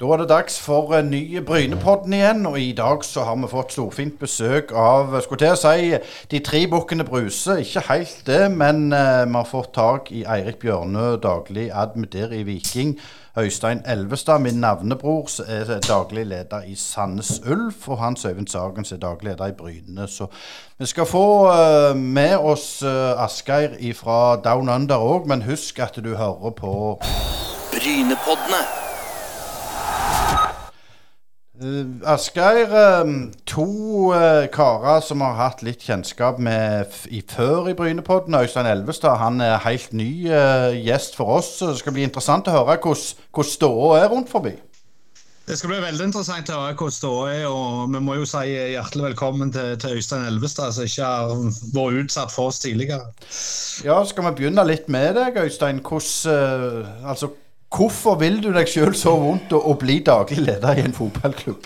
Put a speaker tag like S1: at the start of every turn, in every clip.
S1: Da er det dags for en ny Brynepodden igjen, og i dag så har vi fått storfint besøk av skulle til å si, de tre bukkene Bruse. Ikke helt det, men uh, vi har fått tak i Eirik Bjørnø, daglig admitter i Viking. Øystein Elvestad, min navnebror, er daglig leder i Sandnes Ulf. Og Hans Øyvind Sagen er daglig leder i Bryne. Så vi skal få uh, med oss uh, Asgeir fra Down Under òg, men husk at du hører på Brynepoddene. Uh, Asgeir, uh, to uh, karer som har hatt litt kjennskap med i før i Brynepodden. Øystein Elvestad han er helt ny gjest for oss. så Det skal bli interessant å høre hvordan ståa er rundt forbi.
S2: Det skal bli veldig interessant å høre hvordan ståa er. og Vi må jo si hjertelig velkommen til, til Øystein Elvestad, som ikke har vært utsatt for oss tidligere.
S1: Ja, Skal vi begynne litt med deg, Øystein. Hvordan, altså, Hvorfor vil du deg sjøl så vondt å, å bli daglig leder i en fotballklubb?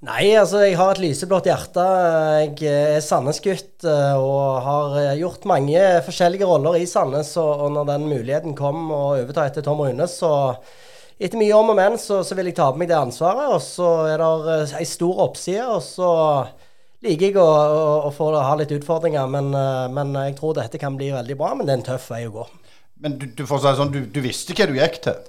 S3: Nei, altså jeg har et lyseblått hjerte. Jeg er Sandnes-gutt eh, og har eh, gjort mange forskjellige roller i Sandnes. Og når den muligheten kom å overta etter Tom Rune, så etter mye om og men, så, så vil jeg ta på meg det ansvaret. Og så er det eh, ei stor oppside, og så liker jeg å, å, å få ha litt utfordringer. Men, men, jeg tror dette kan bli veldig bra. Men det er en tøff vei å gå.
S1: Men du, du, sånn, du, du visste hva du gikk til?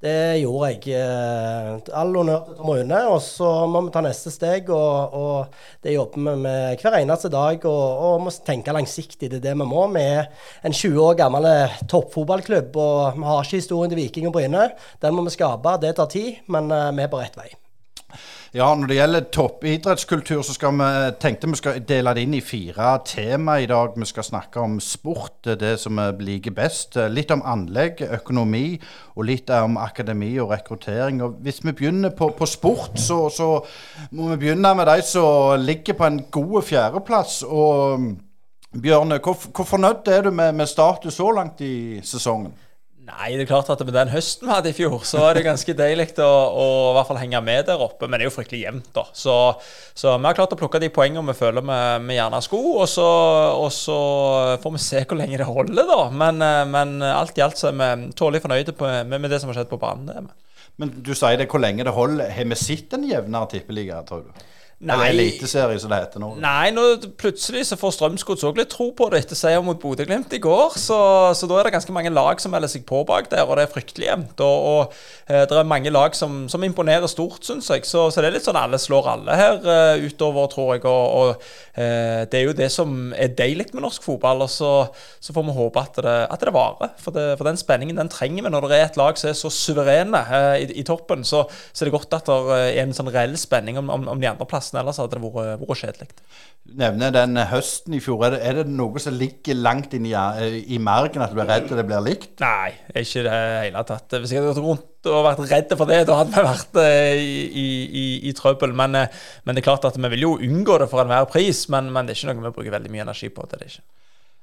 S3: Det gjorde jeg. Eh, all honnør til Tom Rune. Og så må vi ta neste steg, og, og det jobber vi med hver eneste dag. Og, og må tenke langsiktig. Det er det vi må. Vi er en 20 år gammel toppfotballklubb, og vi har ikke historien til Viking og Bryne. Den må vi skape. Det tar tid, men eh, vi er på rett vei.
S1: Ja, Når det gjelder toppidrettskultur, så skal vi, tenkte vi skal dele det inn i fire tema i dag. Vi skal snakke om sport, det som vi liker best. Litt om anlegg, økonomi, og litt om akademi og rekruttering. Og Hvis vi begynner på, på sport, så, så, må vi begynne med de som ligger på en god fjerdeplass. Og Bjørne, hvor, hvor fornøyd er du med, med status så langt i sesongen?
S4: Nei, det er klart at med den høsten vi hadde i fjor, så er det ganske deilig å, å, i hvert fall henge med der oppe. Men det er jo fryktelig jevnt, da. Så, så, vi har klart å plukke de poengene vi føler vi, vi gjerne skulle. Og så, og så, får vi se hvor lenge det holder, da. Men, eh, men alt i alt så er vi tålelig fornøyde på, med, med, det som har skjedd på banen.
S1: Men du sier det hvor lenge det holder. Har vi sett en jevnere tippeliga, tror du? Nei, Eller eliteserie, som det heter nå.
S4: Nei, nå plutselig så får Strømsgods òg litt tro på det etter seier mot Bodø-Glimt i går. Så, så, da er det ganske mange lag som melder seg på bak der, og det er fryktelig jevnt. Og, og eh, det er mange lag som, som imponerer stort, syns jeg. Så, så, det er litt sånn alle slår alle her uh, utover, tror jeg. Og, og uh, det er jo det som er deilig med norsk fotball. Og så, så får vi håpe at det, at det varer. For, det, for, den spenningen den trenger vi når det er et lag som er så suverene i, i, toppen. Så, så er det godt at det er en sånn reell spenning om, om, om de andre plassene plassen. Ellers hadde det vært, vært kjedelig.
S1: Nevner den høsten i fjor. Er det, er det noe som ligger langt inn i, i margen, at du er redd det blir likt?
S4: Nei, ikke i det hele tatt. Hvis jeg hadde gått rundt og vært redd for det, da hadde vi vært i, i, i, i, trøbbel. Men, uh, men, det er klart at vi vil jo unngå det for enhver pris. Men, men, det er ikke noe vi bruker veldig mye energi på. det er ikke.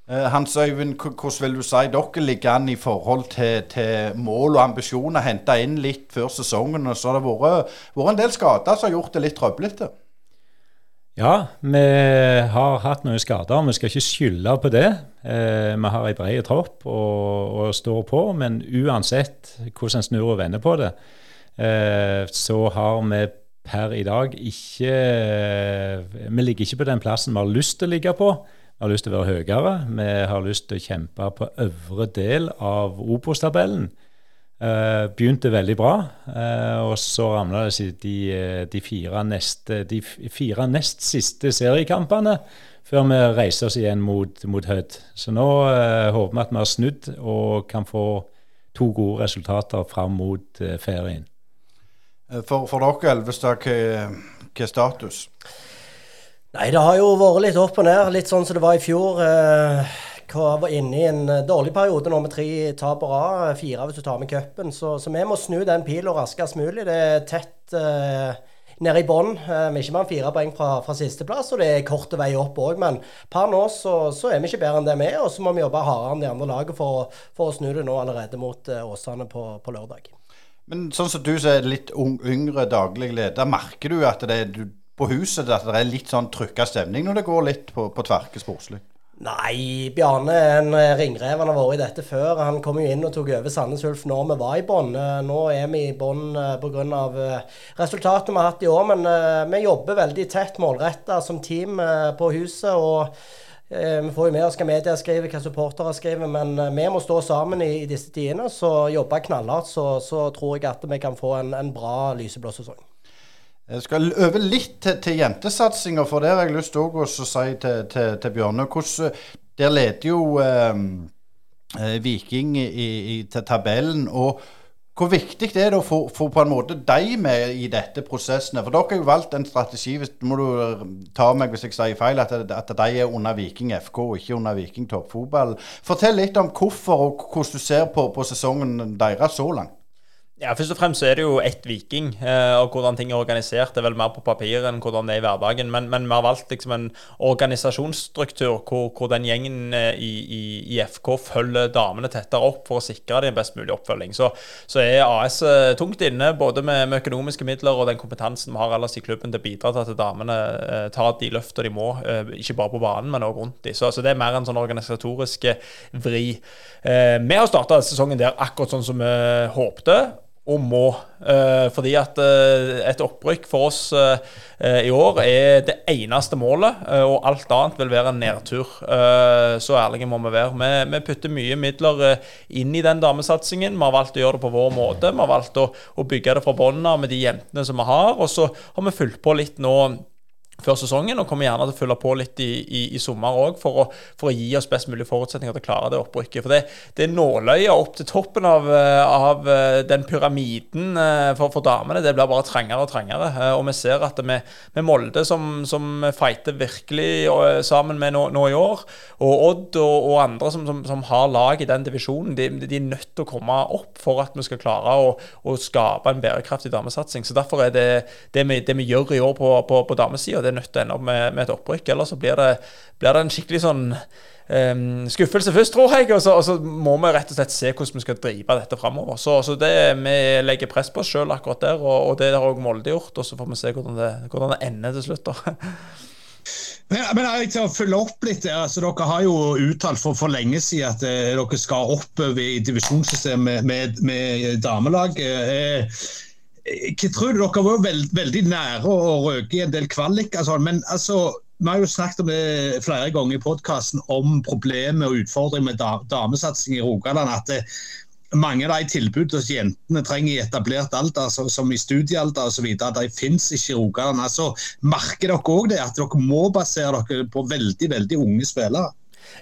S1: Eh, Hans Øyvind, hvordan vil du si dere ligger an i forhold til, til mål og ambisjoner? Henta inn litt før sesongen. og så har det vært, vært en del skader som har gjort det litt trøblete?
S5: Ja, vi har hatt noen skader. Vi skal ikke skylde på det. Eh, vi har en bred tropp og, og, står på, men uansett hvordan en snur og vender på det, eh, så har vi per i dag ikke Vi ligger ikke på den plassen vi har lyst til å ligge på. Vi har lyst til å være høyere. Vi har lyst til å kjempe på øvre del av Obos-tabellen. Uh, begynte veldig bra, uh, og så ramla det de, eh, de, fire neste, de fire nest siste seriekampene før vi reiser oss igjen mot, mot Hødd. Så nå uh, håper vi at vi har snudd og kan få to gode resultater fram mot ferien.
S1: For, for dere, Elvestad, hva er status?
S3: Nei, det har jo vært litt opp og ned. Litt sånn som det var i fjor. Uh, var inne i en eh, dårlig periode nå med tre tap på rad. Fire hvis du tar med cupen. Så, så, vi må snu den pila raskest mulig. Det er tett eh, nede i bånn. Eh, ikke mer enn fire poeng fra, fra sisteplass, og det er kort vei opp òg. Men per nå så, så, er vi ikke bedre enn det vi er, og så må vi jobbe hardere enn de andre lagene for, for, å snu det nå allerede mot eh, Åsane på, på, lørdag.
S1: Men sånn som du som er litt ung, yngre daglig leder, merker du at det er du, på huset at det er litt sånn trykka stemning når det går litt på, på tverke sportslig?
S3: Nei, Bjarne er en eh, ringrev. Han har vært i dette før. Han kom jo inn og tok over Sandnes Ulf når vi var i bånn. Eh, nå er vi i bånn pga. resultatene vi har hatt i år. Men vi jobber veldig tett målretta som team på huset. og vi får jo med oss hva media skriver, hva supportere skriver, men vi må stå sammen i disse tidene. Så jobbe knallhardt, så, så, tror jeg at vi kan få en, en bra lyseblå sesong.
S1: Jeg skal øve litt til, til jentesatsinga, for det har jeg lyst til å si til, til, til Bjørne. Hvordan, der leder jo eh, eh, Viking i, i, til tabellen. og hvor viktig det er det å få, få, på en måte deg med i dette prosessene? For dere har jo valgt en strategi, hvis må du ta meg hvis jeg sier feil, at, at de er under Viking FK og ikke under Viking toppfotball. Fortell litt om hvorfor og hvordan du ser på, på sesongen deres så langt.
S4: Ja, Først og fremst er det jo ett Viking, eh, og hvordan ting er organisert. Det er vel mer på papir enn hvordan det er i hverdagen. Men, men vi har valgt liksom en organisasjonsstruktur hvor, hvor den gjengen eh, i, i, i, FK følger damene tettere opp for å sikre dem best mulig oppfølging. Så, så er AS eh, tungt inne både med, med, økonomiske midler og den kompetansen vi har ellers i klubben til å bidra til at damene tar de løftene de må, ikke bare på banen, men også rundt dem. Så, så, det er mer en sånn organisatorisk vri. Vi har starta sesongen der akkurat sånn som vi håpte og må. Eh, fordi at eh, et opprykk for oss eh, i år er det eneste målet, og alt annet vil være en nedtur. så ærlige må vi være. Vi, putter mye midler inn i den damesatsingen. Vi har valgt å gjøre det på vår måte. Vi har valgt å bygge det fra bunnen av med de jentene som vi har. Og så har vi fulgt på litt nå før sesongen, og kommer gjerne til å følge på litt i, i, i sommer òg for, for, å gi oss best mulig forutsetninger til å klare det opprykket. For det, det er nåløyet opp til toppen av, eh, av eh, den pyramiden eh, for, for, damene. Det blir bare trangere og trangere. Og vi ser at med, med Molde, som, som fighter virkelig sammen med nå, nå, i år, og Odd og, og andre som, som, som, har lag i den divisjonen, de, de, er nødt til å komme opp for at vi skal klare å, å skape en bærekraftig damesatsing. Så Derfor er det det vi, det vi gjør i år på, på, på damesida det er nødt til å ende opp med, med, et opprykk. Eller så blir det, blir det en skikkelig sånn um, skuffelse først, tror jeg. Og så, og så, må vi rett og slett se hvordan vi skal drive dette framover. Så, så det, vi legger press på oss sjøl akkurat der, og, og det har òg Molde gjort. Og så får vi se hvordan det, hvordan det ender til slutt. da.
S2: Men, men jeg til å følge opp litt, altså Dere har jo uttalt for, for lenge siden at eh, dere skal opp i divisjonssystemet med, med damelag. Eh, jeg tror dere var veld, veldig nære å røke i en del kvalik. Altså, men altså, vi har jo snakket om det flere ganger i podkasten om problemet og utfordringen med da, damesatsing i Rogaland. at det, mange av de tilbudene som jentene trenger i etablert alder, altså, som i studiealder osv., de finnes ikke i Rogaland. Altså, merker dere òg det, at dere må basere dere på veldig, veldig unge spillere?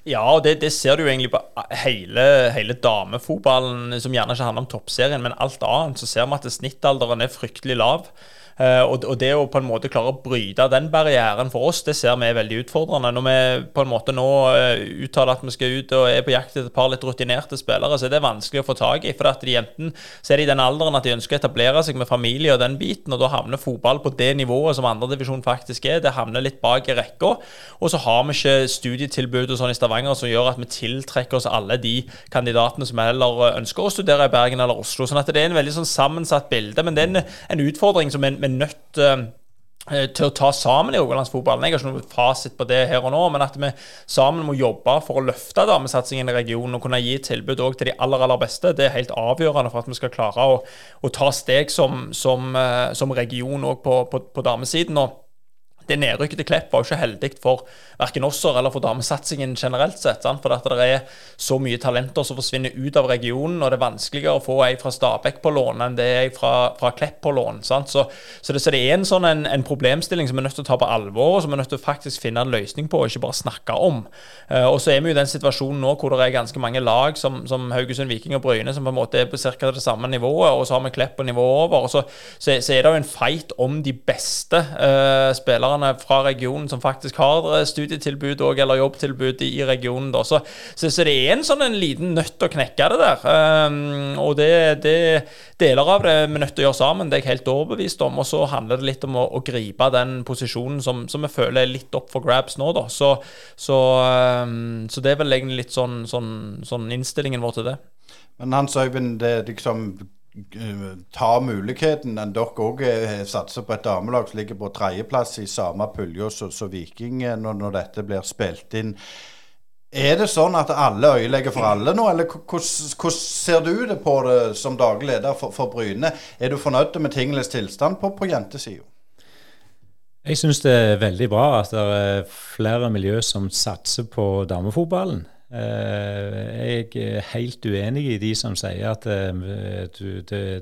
S4: Ja, og det, det, ser du jo egentlig på hele, hele, damefotballen, som gjerne ikke handler om toppserien, men alt annet. Så ser vi at snittalderen er fryktelig lav. Uh, og, det å på en måte klare å bryte den barrieren for oss, det ser vi er veldig utfordrende. Når vi på en måte nå uh, uttaler at vi skal ut og er på jakt etter et par litt rutinerte spillere, så er det vanskelig å få tak i. For at de enten så er de i den alderen at de ønsker å etablere seg med familie og den biten, og da havner fotball på det nivået som andredivisjon faktisk er. Det havner litt bak i rekka. Og så har vi ikke studietilbud og sånn i Stavanger som gjør at vi tiltrekker oss alle de kandidatene som heller ønsker å studere i Bergen eller Oslo. Sånn at det er en veldig sånn sammensatt bilde. Men det er en, en utfordring som en vi nødt eh, til å ta sammen i rogalandsfotballen. Jeg har ikke noen fasit på det her og nå, men at vi sammen må jobbe for å løfte damesatsingen i regionen og kunne gi tilbud òg til de aller aller beste, det er helt avgjørende for at vi skal klare å, å ta steg som, som, eh, som region òg på, på, på damesiden. Og det nedrykket til Klepp var jo ikke heldig for verken oss eller for damesatsingen generelt sett. Sant? For at det er så mye talenter som forsvinner ut av regionen, og det er vanskeligere å få ei fra Stabæk på lån enn det er ei fra, fra, Klepp på lån. Så, så, det, så, det, er en sånn en, en, problemstilling som vi er nødt til å ta på alvor, og som vi er nødt til å faktisk finne en løsning på, og ikke bare snakke om. Uh, og så er vi jo i den situasjonen nå hvor det er ganske mange lag som, som Haugesund, Viking og Bryne som på en måte er på ca. det samme nivået, og så har vi Klepp på nivået over. og så, så, er det jo en fight om de beste uh, spillerne spillerne fra regionen som faktisk har eh, studietilbud og, eller jobbtilbud i, regionen. Da. Så, så, så, det er en sånn en liten nøtt å knekke det der. Um, og det, det, deler av det er vi nødt til å gjøre sammen, det er jeg helt overbevist om. Og så handler det litt om å, å gripe den posisjonen som, som vi føler er litt opp for grabs nå, da. Så, så, um, så det er vel egentlig litt sånn, sånn, sånn innstillingen vår til det.
S1: Men Hans Øyvind, det er liksom ta muligheten. Dere òg eh, satser på et damelag som ligger på tredjeplass i samme pulje som Viking når, når, dette blir spilt inn. Er det sånn at alle øyelegger for alle nå, eller hvordan ser du det på det som daglig leder for, for Bryne? Er du fornøyd med tingenes tilstand på, på jentesida?
S5: Jeg syns det er veldig bra at det er flere miljø som satser på damefotballen. Eh, Jeg er helt uenig i de som sier at eh,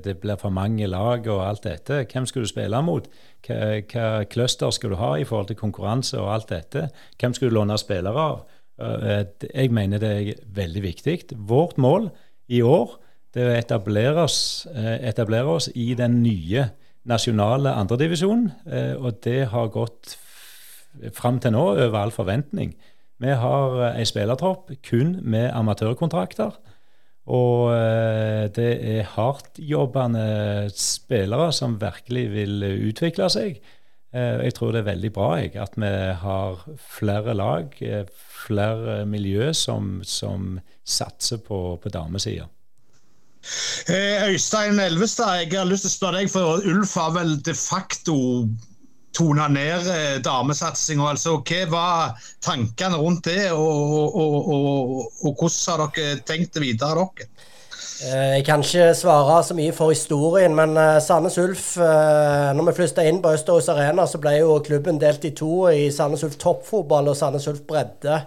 S5: det, blir for mange lag og alt dette. Hvem skal du spille mot? Hva, hva cluster skal du ha i forhold til konkurranse og alt dette? Hvem skal du låne spillere av? Eh, Jeg mener det er veldig viktig. Vårt mål i år det er å etablere oss, etablere oss i den nye nasjonale andredivisjonen, og det har gått fram til nå over all forventning. Vi har ei en spillertropp kun med amatørkontrakter. Og eh, det er hardtjobbende spillere som virkelig vil utvikle seg. Eh, Jeg tror det er veldig bra jeg, at vi har flere lag, eh, flere miljø som, som satser på, på damesida.
S2: Eh, Øystein Elvestad, jeg har lyst til å spørre deg, for Ulf har vel de facto tona ned eh, damesatsinga. Altså, hva var tankene rundt det, og, og, og, og, hvordan har dere tenkt det videre, dere?
S3: Eh, Jeg kan ikke svare så mye for historien, men eh, Sandnes Ulf eh, Når vi flytta inn på Østerås Arena, så ble jo klubben delt i to i Sandnes Ulf toppfotball og Sandnes Ulf bredde.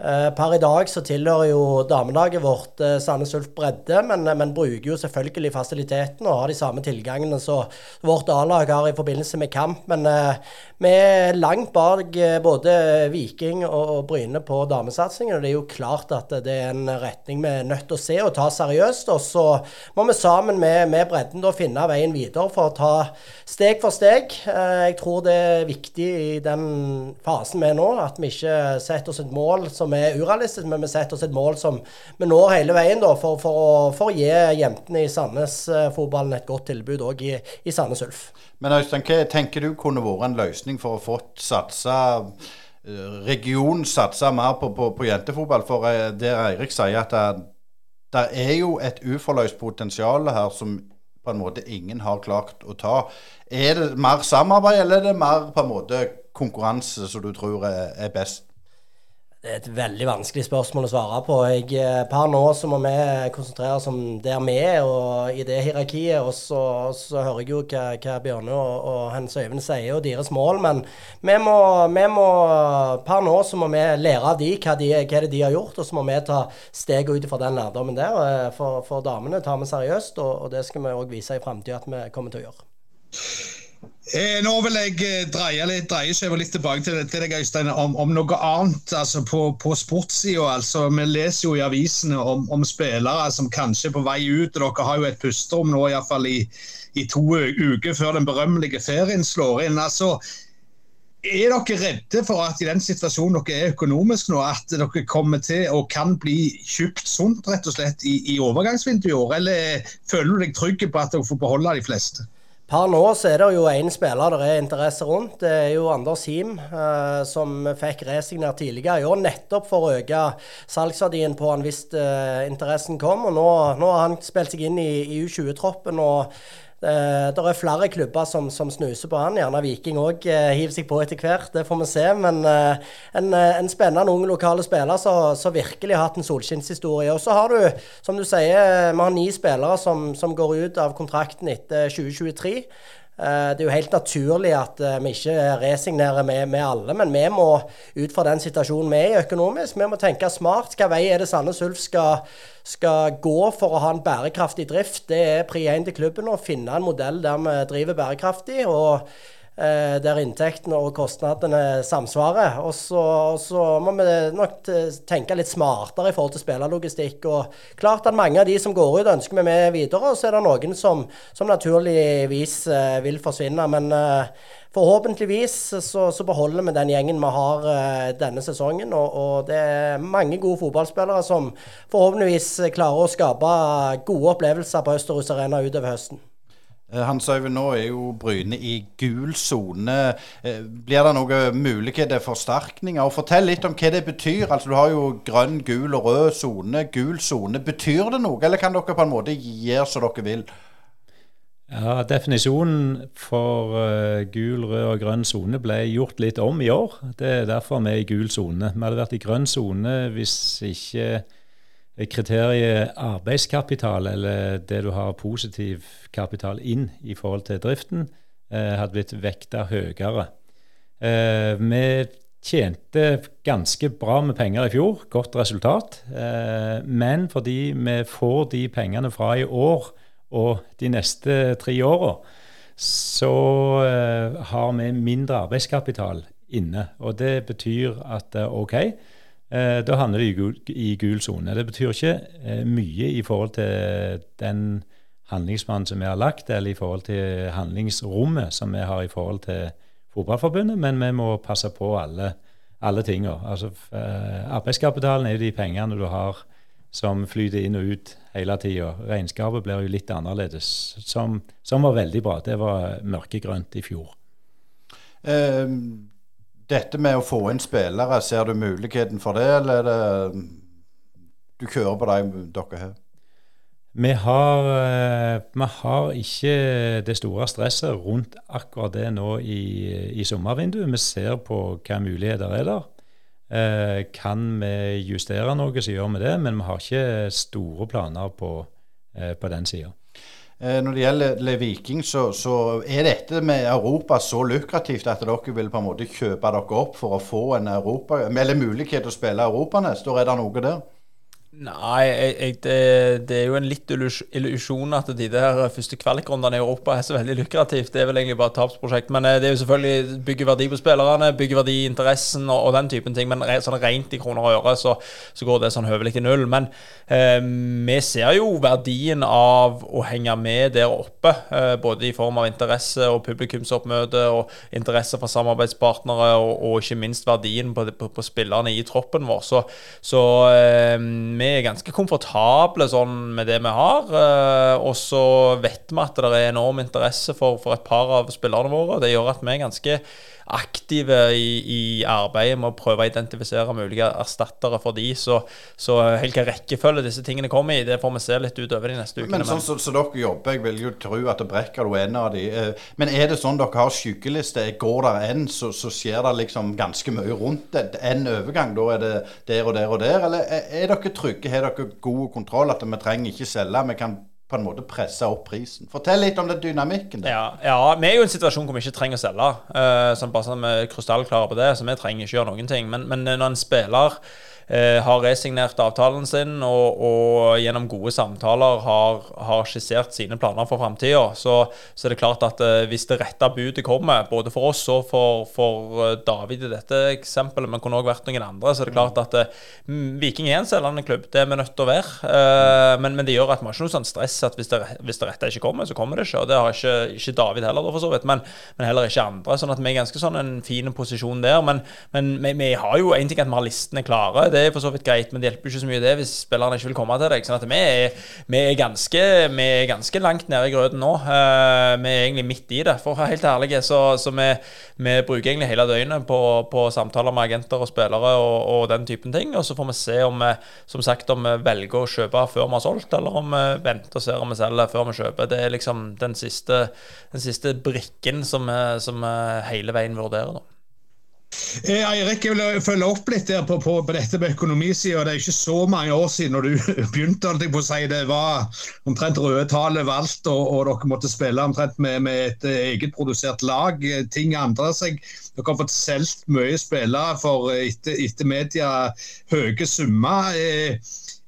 S3: Eh, Per i dag så tilhører jo damelaget vårt eh, Sandnes Ulf bredde, men, men bruker jo selvfølgelig fasilitetene og har de samme tilgangene som vårt A-lag har i forbindelse med kamp. Men eh, vi er langt bak både Viking og, Bryne på damesatsingen. Og det er jo klart at det er en retning vi er nødt til å se og ta seriøst. Og så må vi sammen med, med bredden da finne veien videre for å ta steg for steg. Jeg tror det er viktig i den fasen vi er nå, at vi ikke setter oss et mål som er urealistisk, men vi setter oss et mål som vi når hele veien da, for, for, å, for å gi jentene i Sandnes-fotballen et godt tilbud òg i, i Sandnes Ulf.
S1: Men Øystein, hva tenker du kunne vært en løsning for å få satsa eh, regionen satsa mer på, på, på jentefotball? For der det Eirik sier, at det, det er jo et uforløst potensial her som på en måte ingen har klart å ta. Er det mer samarbeid, eller er det mer på en måte konkurranse som du tror er, er best?
S3: Det er et veldig vanskelig spørsmål å svare på. Jeg, eh, per nå så må vi konsentrere oss om der vi er, og i det hierarkiet. Og så, så hører jeg jo hva, hva Bjørne og, og Hans Øyvind sier, og deres mål. Men vi må, vi må per nå så må vi lære av de hva, de, hva de har gjort, og så må vi ta steget ut fra den lærdommen der. Eh, For, for damene tar vi seriøst, og, og det skal vi òg vise i framtida at vi kommer til å gjøre.
S2: Eh, nå vil jeg eh, dreie litt, dreie skjeva litt tilbake til, til deg, Øystein, om, om noe annet. altså På, på sportssida. Altså, vi leser jo i avisene om, om spillere som kanskje er på vei ut. og Dere har jo et pusterom nå, iallfall i, i to uker før den berømmelige ferien slår inn. altså er dere redde for at i den situasjonen dere er økonomisk nå, at dere kommer til og kan bli tjukt sunt rett og slett i, i overgangsvinduet i år? Eller føler du deg trygg på at dere får beholde de fleste?
S3: Per nå så er det jo én spiller det er interesse rundt. Det er jo Anders Him, eh, som fikk resignert tidligere i år, nettopp for å øke salgsverdien på han hvis eh, interessen kom. Og nå, nå har han spilt seg inn i, i U20-troppen. og det er flere klubber som, som snuser på han. Gjerne Viking òg eh, hiver seg på etter hvert, det får vi se. Men eh, en, eh, en spennende ung lokale spiller som virkelig har hatt en solskinnshistorie. Og så har du, som du sier, vi har ni spillere som, som går ut av kontrakten etter 2023. Eh, Det er jo helt naturlig at eh, vi ikke resignerer med, med alle, men vi må ut fra den situasjonen vi er i økonomisk, vi må tenke smart. Hvilken vei er det Sandnes Ulf skal, skal gå for å ha en bærekraftig drift? Det er pri 1 til klubben å finne en modell der vi driver bærekraftig. og der inntektene og kostnadene samsvarer. Og så, og så må vi nok tenke litt smartere i forhold til spillerlogistikk. Og klart at mange av de som går ut, ønsker vi med videre, og så er det noen som, som naturligvis eh, vil forsvinne. Men eh, forhåpentligvis så, så beholder vi den gjengen vi har eh, denne sesongen. Og, og det er mange gode fotballspillere som forhåpentligvis klarer å skape gode opplevelser på Østerhus Arena utover høsten.
S1: Eh, Hans Øyvind, nå er jo Bryne i gul sone. Eh, Blir det noen muligheter for forsterkninger? Og Fortell litt om hva det betyr. Altså Du har jo grønn, gul og rød sone. Gul sone. Betyr det noe, eller kan dere på en måte gjøre som dere vil?
S5: Ja, Definisjonen for uh, gul, rød og grønn sone ble gjort litt om i år. Det er derfor vi er i gul sone. Vi hadde vært i grønn sone hvis ikke kriteriet arbeidskapital, eller det du har positiv kapital inn i forhold til driften, uh, hadde blitt vekta høyere. Uh, vi tjente ganske bra med penger i fjor, godt resultat. men fordi vi får de pengene fra i år og de neste tre åra så har vi mindre arbeidskapital inne. Og det betyr at OK, uh, da handler det i gul, i sone. Det betyr ikke mye i forhold til den handlingsplanen som vi har lagt, eller i forhold til handlingsrommet som vi har i forhold til Fotballforbundet, men vi må passe på alle, alle tinga. Altså, arbeidskapitalen er jo de pengene du har som flyter inn og ut hele tida. Regnskapet blir jo litt annerledes, som, som, var veldig bra. Det var mørkegrønt i fjor.
S1: Eh, dette med å få inn spillere, ser du muligheten for det, eller er det du kjører på de dere har?
S5: Vi har, eh, vi har, ikke det store stresset rundt akkurat det nå i, i sommervinduet. Vi ser på hva muligheter er der. Eh, kan vi justere noe, så gjør vi det. Men vi har ikke store planer på, eh, på den sida.
S1: Eh, når det gjelder Viking, så, så, er dette med Europa så lukrativt at dere vil på en måte kjøpe dere opp for å få en Europa, eller mulighet til å spille Europa neste år. Er det noe der?
S4: Nei, jeg, det, det, er jo en litt illusjon at de der første kvalikrundene i Europa er så veldig lukrativt. Det er vel egentlig bare et tapsprosjekt. Men eh, det er jo selvfølgelig bygge verdi på spillerne, bygge verdi i interessen og, og, den typen ting. Men sånn rent i kroner og øre så, så går det sånn høvelig til null. Men eh, vi ser jo verdien av å henge med der oppe. Eh, både i form av interesse og publikumsoppmøte og interesse fra samarbeidspartnere, og, og ikke minst verdien på, på, på, spillerne i troppen vår. Så, så eh, vi er ganske komfortable sånn med det vi har. Eh, og så vet vi at det er enorm interesse for, for et par av spillerne våre. Det gjør at vi er ganske aktive i, i, arbeidet med å prøve å identifisere mulige erstattere for de. Så, så hvilken rekkefølge disse tingene kommer i, det får vi se litt utover de neste ukene.
S1: Men sånn som så, så, dere jobber, jeg vil jo tro at det Brekker du en av de. Eh, men er det sånn dere har skyggeliste? Går der en, så, så skjer det liksom ganske mye rundt det. En overgang, da er det der og der og der? Eller er, er dere trygge? Har dere god kontroll? At vi trenger ikke selge? Vi kan på en måte presse opp prisen. Fortell litt om den dynamikken.
S4: Ja, ja, vi er jo i en situasjon hvor vi ikke trenger å selge. Uh, sånn bare sånn vi er krystallklare på det, så vi trenger ikke gjøre noen ting. Men, men når en spiller har resignert avtalen sin og, og gjennom gode samtaler har, har, skissert sine planer for framtida, så, så, er det klart at eh, hvis det rette budet kommer, både for oss og for, for eh, David i dette eksempelet, men kunne òg vært noen andre, så er det klart at eh, Viking er en selgende klubb. Det er vi nødt til å være. Eh, men, men, det gjør at vi har ikke noe sånn stress at hvis det, hvis det rette ikke kommer, så kommer det ikke. Og det har ikke, ikke David heller, for så vidt, men, men, heller ikke andre. sånn at vi er ganske sånn en fin posisjon der. Men, men vi, vi, har jo en ting at vi har listene klare. Det er for så vidt greit, men det hjelper ikke så mye det hvis spillerne ikke vil komme til deg. Sånn vi er, vi er, ganske, vi er ganske, langt nede i grøten nå. Uh, vi er egentlig midt i det, for å være helt ærlig. Så, så vi, vi, bruker egentlig hele døgnet på, på samtaler med agenter og spillere og, og, den typen ting. Og så får vi se om vi, som sagt, om vi velger å kjøpe før vi har solgt, eller om vi venter og ser om vi selger før vi kjøper. Det er liksom den siste, den siste brikken som vi hele veien vurderer. da.
S2: Eh, Eirik, jeg vil følge opp litt der på, på, på dette med økonomisida. Det er ikke så mange år siden når du begynte. på å si Det var omtrent røde tall valgt, og, og, dere måtte spille omtrent med, med et produsert lag. Ting endrer seg. Dere har fått solgt mye spillere for etter, etter media høye summer. Eh,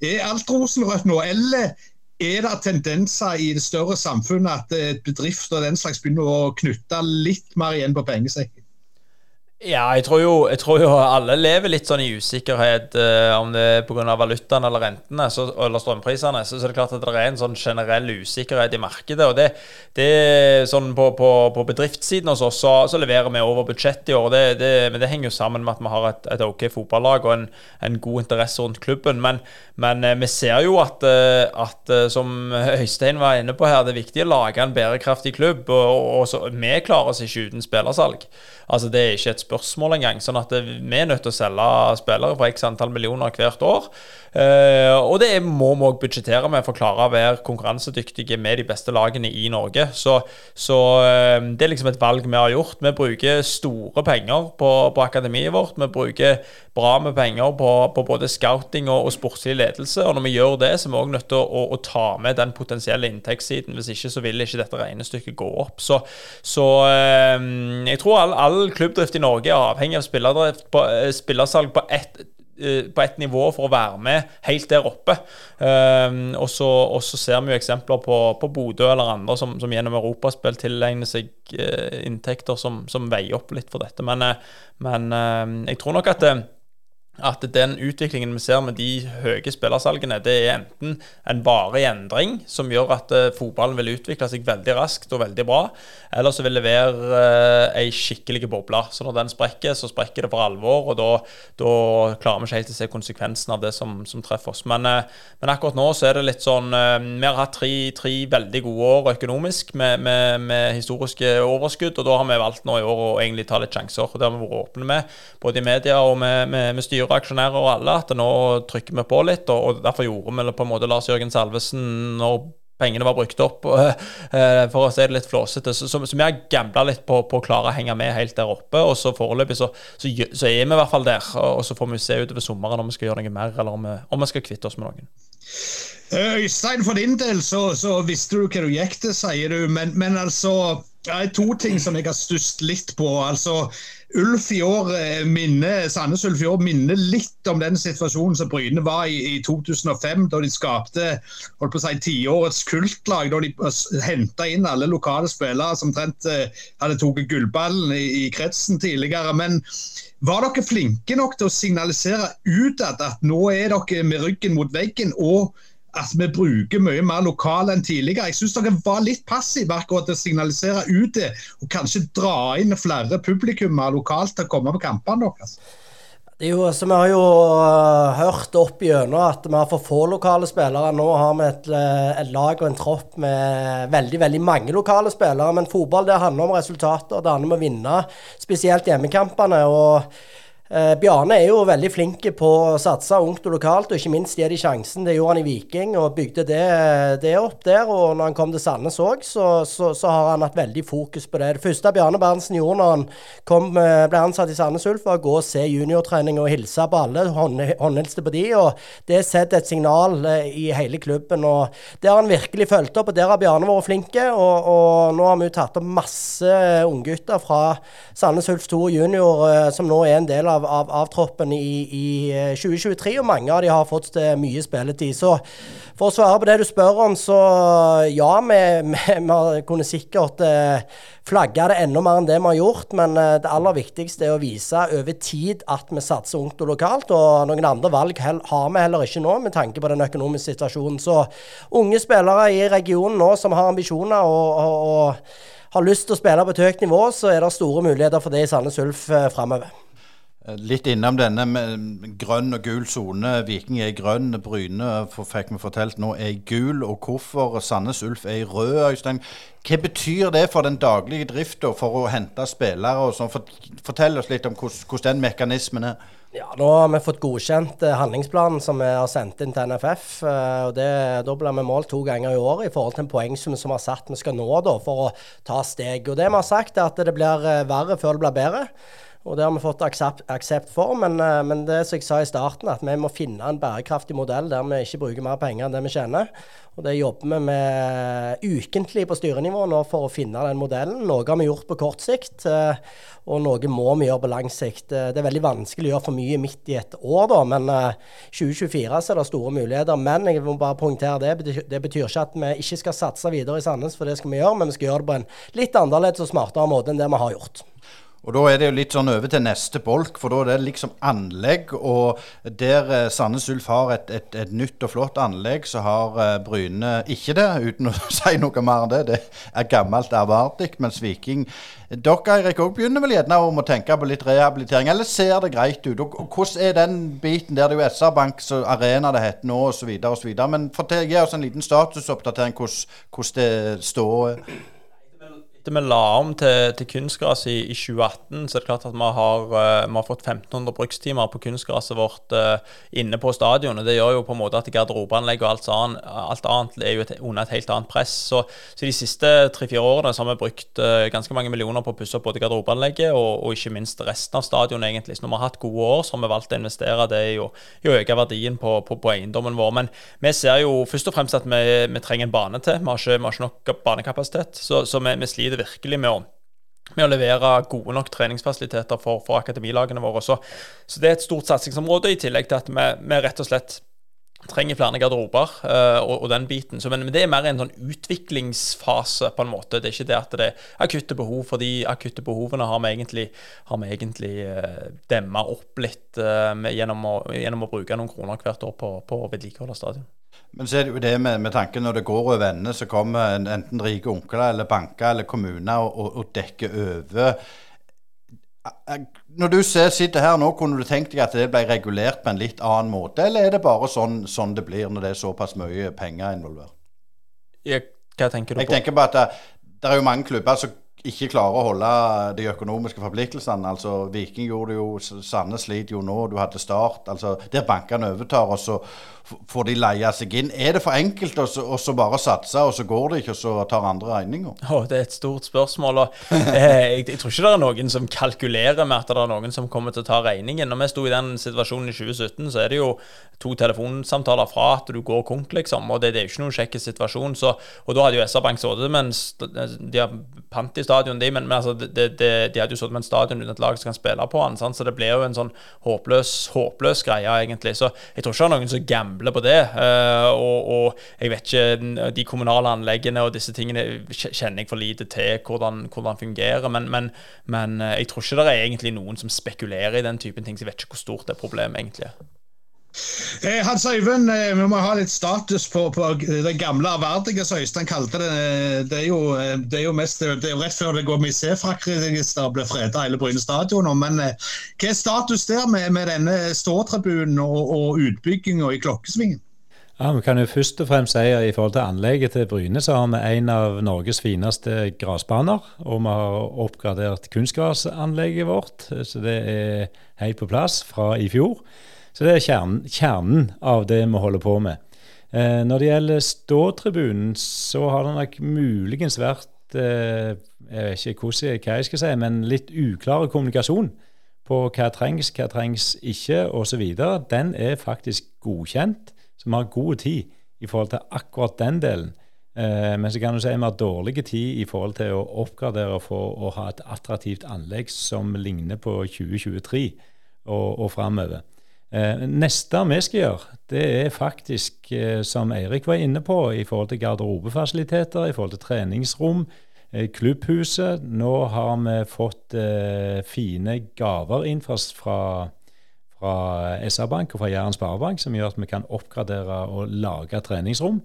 S2: er alt rosenrødt nå, eller er det tendenser i det større samfunnet at bedrifter og den slags begynner å knytte litt mer igjen på pengesekken?
S4: Ja, jeg tror, jo, jeg tror, jo, alle lever litt sånn i usikkerhet, eh, om det er pga. valutaen eller rentene så, eller strømprisene. Så, så, det klart at det er en sånn generell usikkerhet i markedet. og det, det sånn På, på, på bedriftssiden hos oss så, så, leverer vi over budsjett i år. Det, det, men det henger jo sammen med at vi har et, et OK fotballag og en, en, god interesse rundt klubben. Men, men eh, vi ser jo at, eh, at, eh, som Øystein var inne på her, det er viktig å lage en bærekraftig klubb. og, og så, Vi klarer oss ikke uten spillersalg. Altså Det er ikke et spørsmål engang. Sånn at vi er nødt til å selge spillere for x antall millioner hvert år. Uh, og det må vi òg budsjettere med for å klare å være konkurransedyktige med de beste lagene i Norge. Så, så uh, det er liksom et valg vi har gjort. Vi bruker store penger på, på akademiet vårt. Vi bruker bra med penger på, på både scouting og, og, sportslig ledelse. Og når vi gjør det, så er vi òg nødt til å, å, å, ta med den potensielle inntektssiden. Hvis ikke så vil ikke dette regnestykket gå opp. Så, så uh, jeg tror all, all, klubbdrift i Norge er avhengig av spillersalg på ett Eh, på et nivå for å være med helt der oppe. Um, og, så, ser vi jo eksempler på, på Bodø eller andre som, som gjennom europaspill tilegner seg uh, inntekter som, som, veier opp litt for dette. Men, uh, men jeg tror nok at at den utviklingen vi ser med de høye spillersalgene, det er enten en varig endring som gjør at uh, fotballen vil utvikle seg veldig raskt og veldig bra, eller så vil det være eh, ei skikkelig boble. Så når den sprekker, så sprekker det for alvor, og da, da klarer vi ikke helt å se konsekvensen av det som, som treffer oss. Men, eh, men, akkurat nå så er det litt sånn eh, Vi har hatt tre, tre, veldig gode år økonomisk med, med, med, historiske overskudd, og da har vi valgt nå i år å egentlig ta litt sjanser. og Det har vi vært åpne med, både i media og med, med, med styret styre, aksjonærer og alle at nå trykker vi på litt. Og, og derfor gjorde vi det på en måte Lars Jørgen Salvesen når pengene var brukt opp, uh, for å si det litt flåsete. Så, så, så vi har gambla litt på, på, å klare å henge med helt der oppe. Og så foreløpig så, så, så, er vi i hvert fall der. Og så får vi se utover sommeren om vi skal gjøre noe mer, eller om vi, om vi skal kvitte oss med noen.
S2: Eh, Øystein, for din del så, visste du hva du gikk til, sier du. Men, men altså det er to ting som jeg har stusset litt på. altså Ulf i år eh, minner, Sandnes Ulf i år minner litt om den situasjonen som Bryne var i i 2005, da de skapte holdt på å si, tiårets kultlag. Da de henta inn alle lokale spillere som omtrent eh, hadde tatt gullballen i, i, kretsen tidligere. Men var dere flinke nok til å signalisere utad at nå er dere med ryggen mot veggen? og at vi bruker mye mer lokale enn tidligere. Jeg syns dere var litt passive akkurat til å signalisere ut det, og kanskje dra inn flere publikummere lokalt til å komme på kampene deres.
S3: Det er jo, så Vi har jo uh, hørt opp gjennom at vi har for få lokale spillere. Nå har vi et, uh, et, lag og en tropp med veldig veldig mange lokale spillere. Men fotball det handler om resultater. Det handler om å vinne, spesielt hjemmekampene. og Eh, Bjarne er jo veldig flink på å satse ungt og lokalt, og ikke minst gi de sjansen. Det gjorde han i Viking og bygde det, det opp der. Og når han kom til Sandnes òg, så, så, så, har han hatt veldig fokus på det. Det første Bjarne Berntsen gjorde når han kom, eh, ble ansatt i Sandnes Ulf, var å gå og se juniortrening og hilse på alle, håndhilste på de, og Det setter et signal eh, i hele klubben. og Det har han virkelig fulgt opp, og der har Bjarne vært flinke. Og, og nå har vi jo tatt opp masse unggutter fra Sandnes Ulf 2 junior, som nå er en del av av, av, av troppen i, i, 2023, og mange av de har fått mye spilletid. Så for å svare på det du spør om, så ja, vi, vi, vi kunne sikkert eh, det enda mer enn det vi har gjort, men eh, det aller viktigste er å vise over tid at vi satser ungt og lokalt. Og noen andre valg har vi heller ikke nå, med tanke på den økonomiske situasjonen. Så unge spillere i regionen nå som har ambisjoner og, og, og har lyst til å spille på et høyt nivå, så er det store muligheter for det i Sandnes Ulf eh, framover.
S1: Eh, litt innom denne med grønn og gul sone. Viking er grønn, Bryne fikk vi fortalt nå er gul. Og hvorfor Sandnes Ulf er rød, Øystein. Hva betyr det for den daglige drifta for å hente spillere? og sånn? Fortell oss litt om hvordan den mekanismen er.
S3: Ja, Nå har vi fått godkjent eh, handlingsplanen som vi har sendt inn til NFF. Eh, og det, Da blir vi målt to ganger i år i forhold til en poengsum som vi har satt vi skal nå da, for å ta steg. Og Det vi har sagt er at det blir verre før det blir bedre. Og det har vi fått aksept, for. Men, eh, men, det som jeg sa i starten, at vi må finne en bærekraftig modell der vi ikke bruker mer penger enn det vi tjener. Og det jobber vi med ukentlig på styrenivå nå for å finne den modellen. Noe har vi gjort på kort sikt, eh, og noe må vi gjøre på lang sikt. Eh, det er veldig vanskelig å gjøre for mye midt i et år, da, men 2024 så er det store muligheter. Men jeg må bare poengtere det. Det betyr ikke at vi ikke skal satse videre i Sandnes, for det skal vi gjøre. Men vi skal gjøre det på en litt annerledes og smartere måte enn det vi har gjort.
S1: Og Da er det jo litt sånn over til neste bolk, for da er det liksom anlegg. Og der eh, Sandnes Ulf har et, et, et, nytt og flott anlegg, så har eh, Bryne ikke det, uten å si noe mer enn det. Det er gammelt ærverdig. Mens Viking Dere Erik, også begynner vel gjerne om å tenke på litt rehabilitering, eller ser det greit ut? Og hvordan er den biten der det er jo SR-Bank Arena det heter nå, osv., osv. Men fortell, gi oss en liten statusoppdatering hvordan det står.
S4: Etter vi la om til, til kunstgras i, i, 2018, så er det klart at vi har, uh, vi har fått 1500 brukstimer på kunstgraset vårt uh, inne på stadionet. Det gjør jo på en måte at garderobeanlegg og alt, annet, alt, annet er jo et, under et helt annet press. Så, så de siste tre-fire årene så har vi brukt uh, ganske mange millioner på å pusse opp både garderobeanlegget og, og, ikke minst resten av stadionet, egentlig. Så når vi har hatt gode år, så har vi valgt å investere det i å, i å øke verdien på, på, på, eiendommen vår. Men vi ser jo først og fremst at vi, vi trenger en bane til. Vi har ikke, vi har ikke nok banekapasitet. Så, så vi, vi, sliter virkelig med å, med å levere gode nok treningsfasiliteter for, for akademilagene våre. Så, så, det er et stort satsingsområde, i tillegg til at vi, vi rett og slett trenger flere garderober uh, og, og, den biten. Så, men, men, det er mer en sånn utviklingsfase, på en måte. Det er ikke det at det er akutte behov, for de akutte behovene har vi egentlig, har egentlig uh, demma opp litt uh, med, gjennom, å, gjennom, å, bruke noen kroner hvert år på, på vedlikehold av stadion.
S1: Men så er det jo det med, med tanken når det går over ende, så kommer enten rike onkler eller banker eller kommuner og, og, og dekker over. Når du ser, sitter her nå, kunne du tenkt deg at det ble regulert på en litt annen måte, eller er det bare sånn, sånn det blir når det er såpass mye penger involvert?
S4: Jeg, hva tenker du
S1: på?
S4: Jeg
S1: tenker på at det, det er jo mange klubber som ikke klarer å holde de økonomiske forpliktelsene. Altså, Viking gjorde det jo, Sandnes sliter jo nå, du hadde Start. altså Der bankene overtar, og så får de leie seg inn. Er det for enkelt å så bare satse, og så går det ikke, og så tar andre regninga?
S4: Oh, det er et stort spørsmål. og eh, jeg, jeg, tror ikke det er noen som kalkulerer med at det er noen som kommer til å ta regningen. Når vi sto i den situasjonen i 2017, så er det jo to telefonsamtaler fra at du går konk, liksom. Og det, det er jo ikke noen kjekk situasjon. Så, og da hadde jo SR-Bank sittet mens de har pant i stadion, de, men, men altså, de, de, de, hadde jo sittet med en stadion uten et lag som kan spille på den. Så det blir jo en sånn håpløs, håpløs greie, egentlig. Så jeg tror ikke det er noen som gambler på det. Uh, og, og, jeg vet ikke De kommunale anleggene og disse tingene kjenner jeg for lite til hvordan, hvordan fungerer. Men, men, men, eh, jeg tror ikke det er egentlig noen som spekulerer i den typen ting, så jeg vet ikke hvor stort det problemet egentlig er.
S2: Eh, Hans Øyvind, eh, vi må ha litt status på, på det gamle ærverdige, som Øystein kalte det. Det er, jo, det er jo, mest, det er rett før det går med C-frakkregister og blir freda hele Bryne stadion. Men eh, hva er status der med, med denne ståtribunen og, og utbygginga i Klokkesvingen?
S5: Ja, Vi kan jo først og fremst si at i forhold til anlegget til Bryne, så har vi en av Norges fineste gressbaner. Og vi har oppgradert kunstgrasanlegget vårt, så det er helt på plass fra i fjor. Så det er kjernen, kjernen av det vi holder på med. Eh, når det gjelder ståtribunen, så har det nok muligens vært eh, jeg vet ikke hvordan, hva jeg skal si, men litt uklar kommunikasjon på hva trengs, hva trengs ikke, osv. Den er faktisk godkjent, så vi har god tid i forhold til akkurat den delen. Eh, men så kan du si vi har dårlig tid i forhold til å oppgradere for å ha et attraktivt anlegg som ligner på 2023 og, og framover. Eh, neste vi skal gjøre, det er faktisk, eh, som Eirik var inne på, i forhold til garderobefasiliteter, i forhold til treningsrom, eh, klubbhuset. Nå har vi fått fine gaver inn fra, fra SR-Bank og fra Jæren Sparebank, som gjør at vi kan oppgradere og lage treningsrom.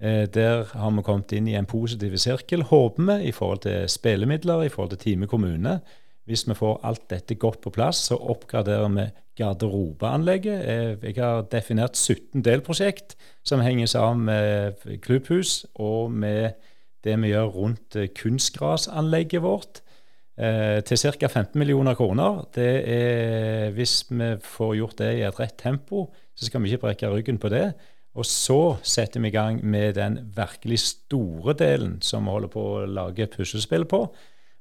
S5: Der har vi kommet inn i en positiv sirkel, håper vi, i forhold til spillemidler, i forhold til Time kommune. Hvis vi får alt dette godt på plass, så oppgraderer vi garderobeanlegget. Eh, jeg har definert 17 delprosjekt som henger sammen med klubbhus og med det vi gjør rundt eh, kunstgrasanlegget vårt. Eh, til ca. 15 millioner kroner. Det er, hvis vi får gjort det i et rett tempo, så skal vi ikke brekke ryggen på det. Og så setter vi i gang med den virkelig store delen som vi holder på å lage puslespill på.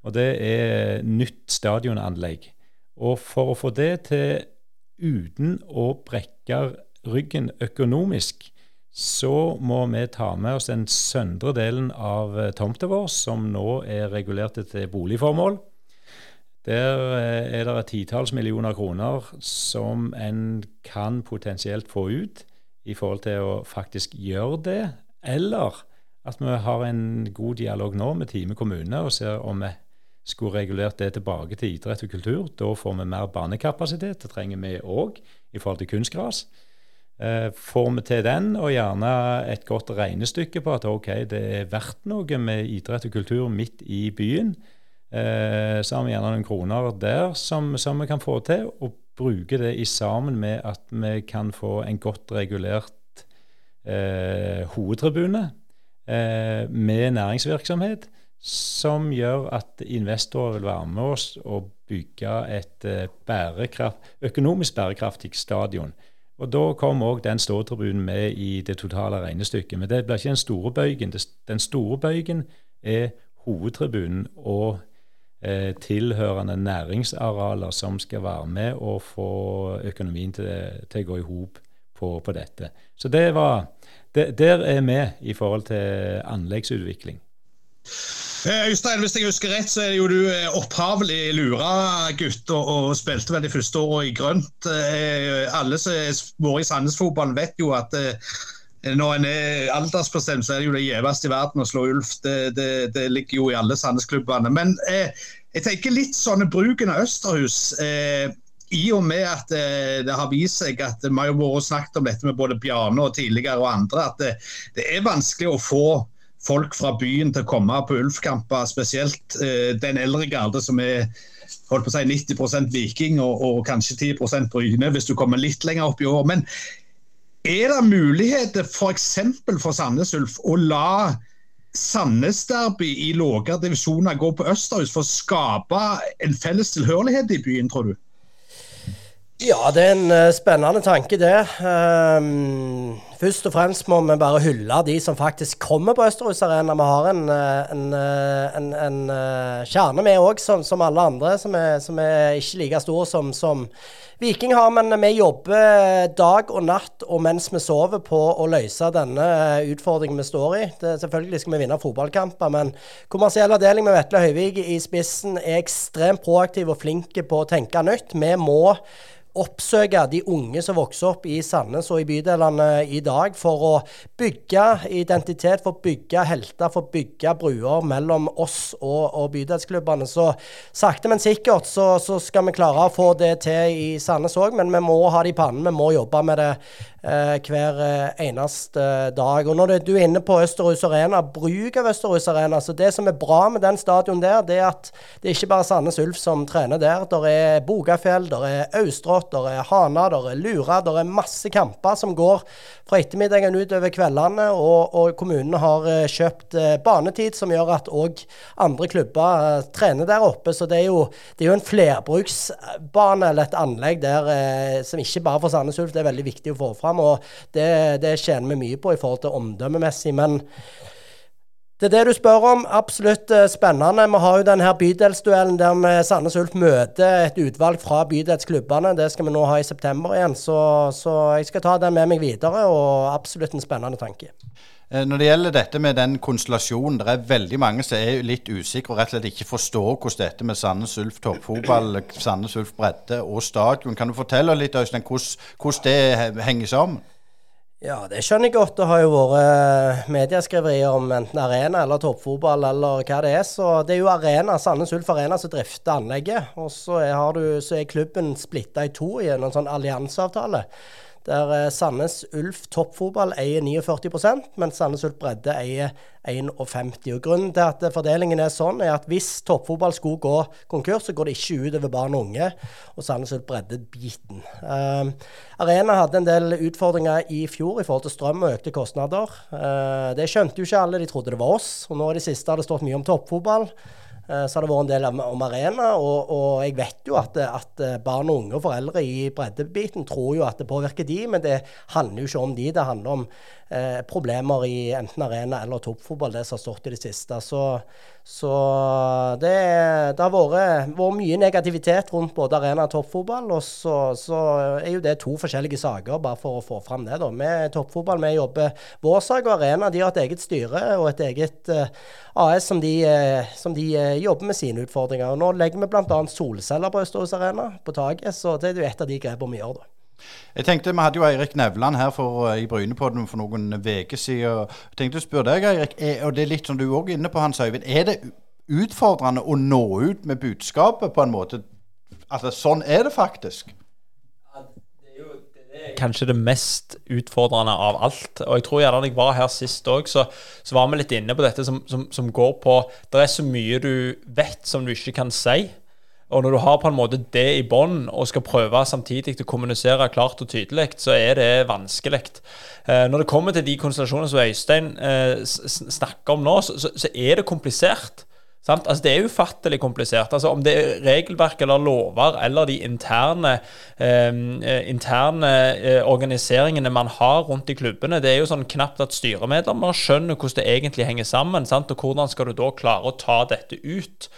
S5: Og det er nytt stadionanlegg. Og for å få det til uten å brekke ryggen økonomisk, så må vi ta med oss den søndre delen av eh, tomta vår, som nå er regulert til boligformål. Der eh, er det et titalls millioner kroner som en kan potensielt få ut i forhold til å faktisk gjøre det, eller at vi har en god dialog nå med Time kommune og ser om vi skulle regulert det tilbake til idrett og kultur. Da får vi mer banekapasitet. Det trenger vi òg i forhold til kunstgras. Eh, får vi til den, og gjerne et godt regnestykke på at ok, det er verdt noe med idrett og kultur midt i byen, eh, så har vi gjerne noen kroner der som, som vi kan få til, og bruke det i sammen med at vi kan få en godt regulert eh, hovedtribune eh, med næringsvirksomhet som gjør at investorer vil være med oss og bygge et eh, bærekraft, økonomisk bærekraftig stadion. Og Da kom òg den ståtribunen med i det totale regnestykket. Men det blir ikke den store bøygen. Den store bøygen er hovedtribunen og eh, tilhørende næringsarealer som skal være med og få økonomien til, til å gå i hop på, på, dette. Så det var, det, der er vi i forhold til anleggsutvikling.
S2: Eh, Øystein, hvis jeg husker rett, så er det jo du eh, opphavlig Lura-gutt og, og, spilte vel de første åra i grønt. Eh, alle som har vært i Sandnes-fotballen, vet jo at når en er aldersbestemt, så er det jo det gjeveste i verden å slå Ulf. Det, det, det ligger jo i alle Sandnes-klubbene. Men eh, jeg tenker litt sånn bruken av Østerhus. Eh, I og med at eh, det har vist seg at vi har vært snakket om dette med både Bjarne og tidligere og andre, at det er vanskelig å få folk fra byen til å komme på Ulf-kamper, spesielt eh, den eldre garde som er holdt på å si 90% Viking og, og kanskje 10% Bryne, hvis du kommer litt lenger opp i år. Men er det muligheter f.eks. for, for Sandnes Ulf å la Sandnes-derby i lavere divisjoner gå på Østerhus for å skape en felles tilhørighet i byen, tror du?
S3: Ja, det er en uh, spennende tanke, det. Um, først og fremst må vi bare hylle de som faktisk kommer på Østerhus Arena. Vi har en, eh, en, eh, en, en kjerne med òg, som, som, alle andre, som er, som er, ikke like stor som, som Viking har. Men vi jobber dag og natt og mens vi sover på å løse denne utfordringen vi står i. Det, selvfølgelig skal vi vinne fotballkamper, men kommersiell avdeling med Vetle Høyvik i spissen er ekstremt proaktiv og flinke på å tenke nytt. Vi må oppsøke de unge som vokser opp i Sandnes og i bydelene i dag, for å bygge identitet, for å bygge helter, for å bygge bruer mellom oss og, og bydelsklubbene. Så sakte, men sikkert så, så, skal vi klare å få det til i Sandnes òg, men vi må ha det i pannen. Vi må jobbe med det hver eh, eneste dag. Og når du er inne på Østerhus Arena, bruk av Østerhus Arena. så Det som er bra med den stadion der, det er at det er ikke bare Sandnes Ulf som trener der. Der er Bogafjell, der er Austrått der er Hana, der er Lura. Der er masse kamper som går fra ettermiddagen utover kveldene. Og, og kommunene har kjøpt banetid, som gjør at òg andre klubber trener der oppe. Så det er jo, det er jo en flerbruksbane eller et anlegg der som ikke bare for Sandnes Ulf, det er veldig viktig å få fram. Og det, det tjener vi mye på i forhold til omdømmemessig. men det er det du spør om. Absolutt uh, spennende. Vi har jo denne bydelsduellen der vi Sandnes Ulf møter et utvalg fra bydelsklubbene. Det skal vi nå ha i september igjen. Så, så, jeg skal ta den med meg videre, og absolutt en spennende tanke.
S1: Eh, når det gjelder dette med den konstellasjonen, det er veldig mange som er litt usikre og rett og slett ikke forstår hvordan dette med Sandnes Ulf toppfotball, Sandnes Ulf bredde og stadion Kan du fortelle litt, Øystein, hvordan, det henger sammen?
S3: Ja, det skjønner jeg godt. Det har jo vært eh, medieskriverier om enten arena eller toppfotball eller hva det er. Så det er jo Arena, Sandnes Ulf Arena som drifter anlegget. Og så er, klubben splitta i to i en sånn allianseavtale der eh, Sandnes Ulf toppfotball eier 49% mens Sandnes Ulf bredde eier 51 og Grunnen til at fordelingen er sånn, er at hvis toppfotball skulle gå konkurs, så går det ikke utover barn og unge og Sandnes Ulf bredde-biten. Uh, Arena hadde en del utfordringer i fjor i forhold til strøm og økte kostnader. Uh, det skjønte jo ikke alle, de trodde det var oss. og Nå i det siste har det stått mye om toppfotball. Eh, så har det vært en del om, arena, og, og, jeg vet jo at, at, barn og unge og foreldre i breddebiten tror jo at det påvirker de, men det handler jo ikke om de. Det handler om eh, problemer i enten arena eller toppfotball, det som har stått i det siste. Så, så det, det, har vært, vært, mye negativitet rundt både arena og toppfotball, og så, så, er jo det to forskjellige saker, bare for å få fram det. da. Med toppfotball vi jobber vår sak, og arena de har et eget styre og et eget eh, AS som de, eh, som de uh, jobber med sine utfordringer. Og Nå legger vi bl.a. solceller på Østerås Arena, på taket. Så det er jo et av de grepene vi gjør da.
S1: Jeg tenkte, Vi hadde jo Eirik Nevland her for, uh, i Brynepodden for noen uker siden. Jeg tenkte å spørre deg, Eirik, er, og det er litt som du òg er inne på, Hans Øyvind. Er det utfordrende å nå ut med budskapet på en måte? Altså, sånn er det faktisk
S4: kanskje det mest utfordrende av alt. Og jeg tror gjerne da jeg var her sist òg, så, så, var vi litt inne på dette som, som, som, går på Det er så mye du vet som du ikke kan si. Og når du har på en måte det i bånn, og skal prøve samtidig å kommunisere klart og tydelig, så er det vanskelig. Eh, når det kommer til de konstellasjonene som Øystein eh, snakker om nå, så, er det komplisert. Altså, det er ufattelig komplisert. Altså, om det er regelverk eller lover eller de interne, ehm, eh, interne eh, organiseringene man har rundt i klubbene, det er jo sånn knapt at styremedlemmer skjønner hvordan det egentlig henger sammen. Sant? Og hvordan skal du da klare å ta dette ut?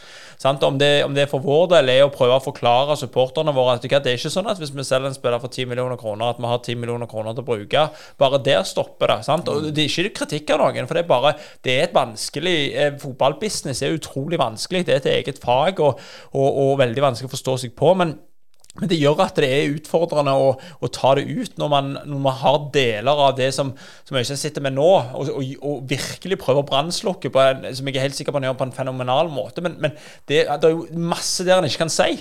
S4: Om det, om, det, for vår del er å prøve å forklare supporterne våre at det er ikke sånn at hvis vi selger en spiller for 10 millioner kroner, at vi har 10 millioner kroner til å bruke. Bare der stopper det. Sant? Og Det er ikke kritikk av noen, for det er bare det er et vanskelig eh, Fotballbusiness er utrolig vanskelig. Det er et eget fag og, og, og veldig vanskelig å forstå seg på. men men det gjør at det er utfordrende å, å ta det ut når man, når man, har deler av det som, som Øystein sitter med nå, og, og, og virkelig prøver å brannslukke som jeg er helt sikker på han gjør på en fenomenal måte. Men, men det, det, er jo masse der en ikke kan si.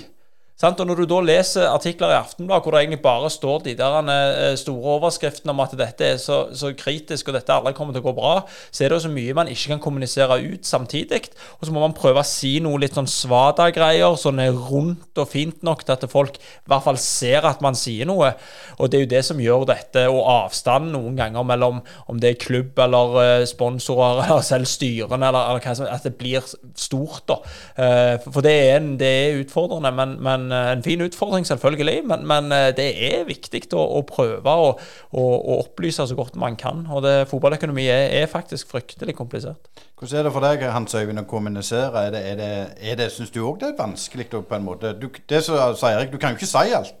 S4: Sant? Og Når du da leser artikler i Aftenblad hvor det egentlig bare står de der eh, store overskriftene om at dette er så, så, kritisk og dette aldri kommer til å gå bra, så er det jo så mye man ikke kan kommunisere ut samtidig. Og så må man prøve å si noe litt sånn svada-greier, sånn rundt og fint nok til at folk i hvert fall ser at man sier noe. Og det er jo det som gjør dette, og avstanden noen ganger mellom om det er klubb eller eh, sponsorer eller selv styrene, eller, eller hva som at det blir stort, da. Eh, for det er, det er utfordrende. men, men Eh, en, fin utfordring, selvfølgelig, men, men eh, det er viktig å, å prøve å, å, å, opplyse så godt man kan. Og det, fotballøkonomi er, er, faktisk fryktelig komplisert.
S1: Hvordan er det for deg, Hans Øyvind, å kommunisere? Er det, er det, er det Syns du òg det er vanskelig på en måte? Du, det som sier Erik, du kan jo ikke si alt.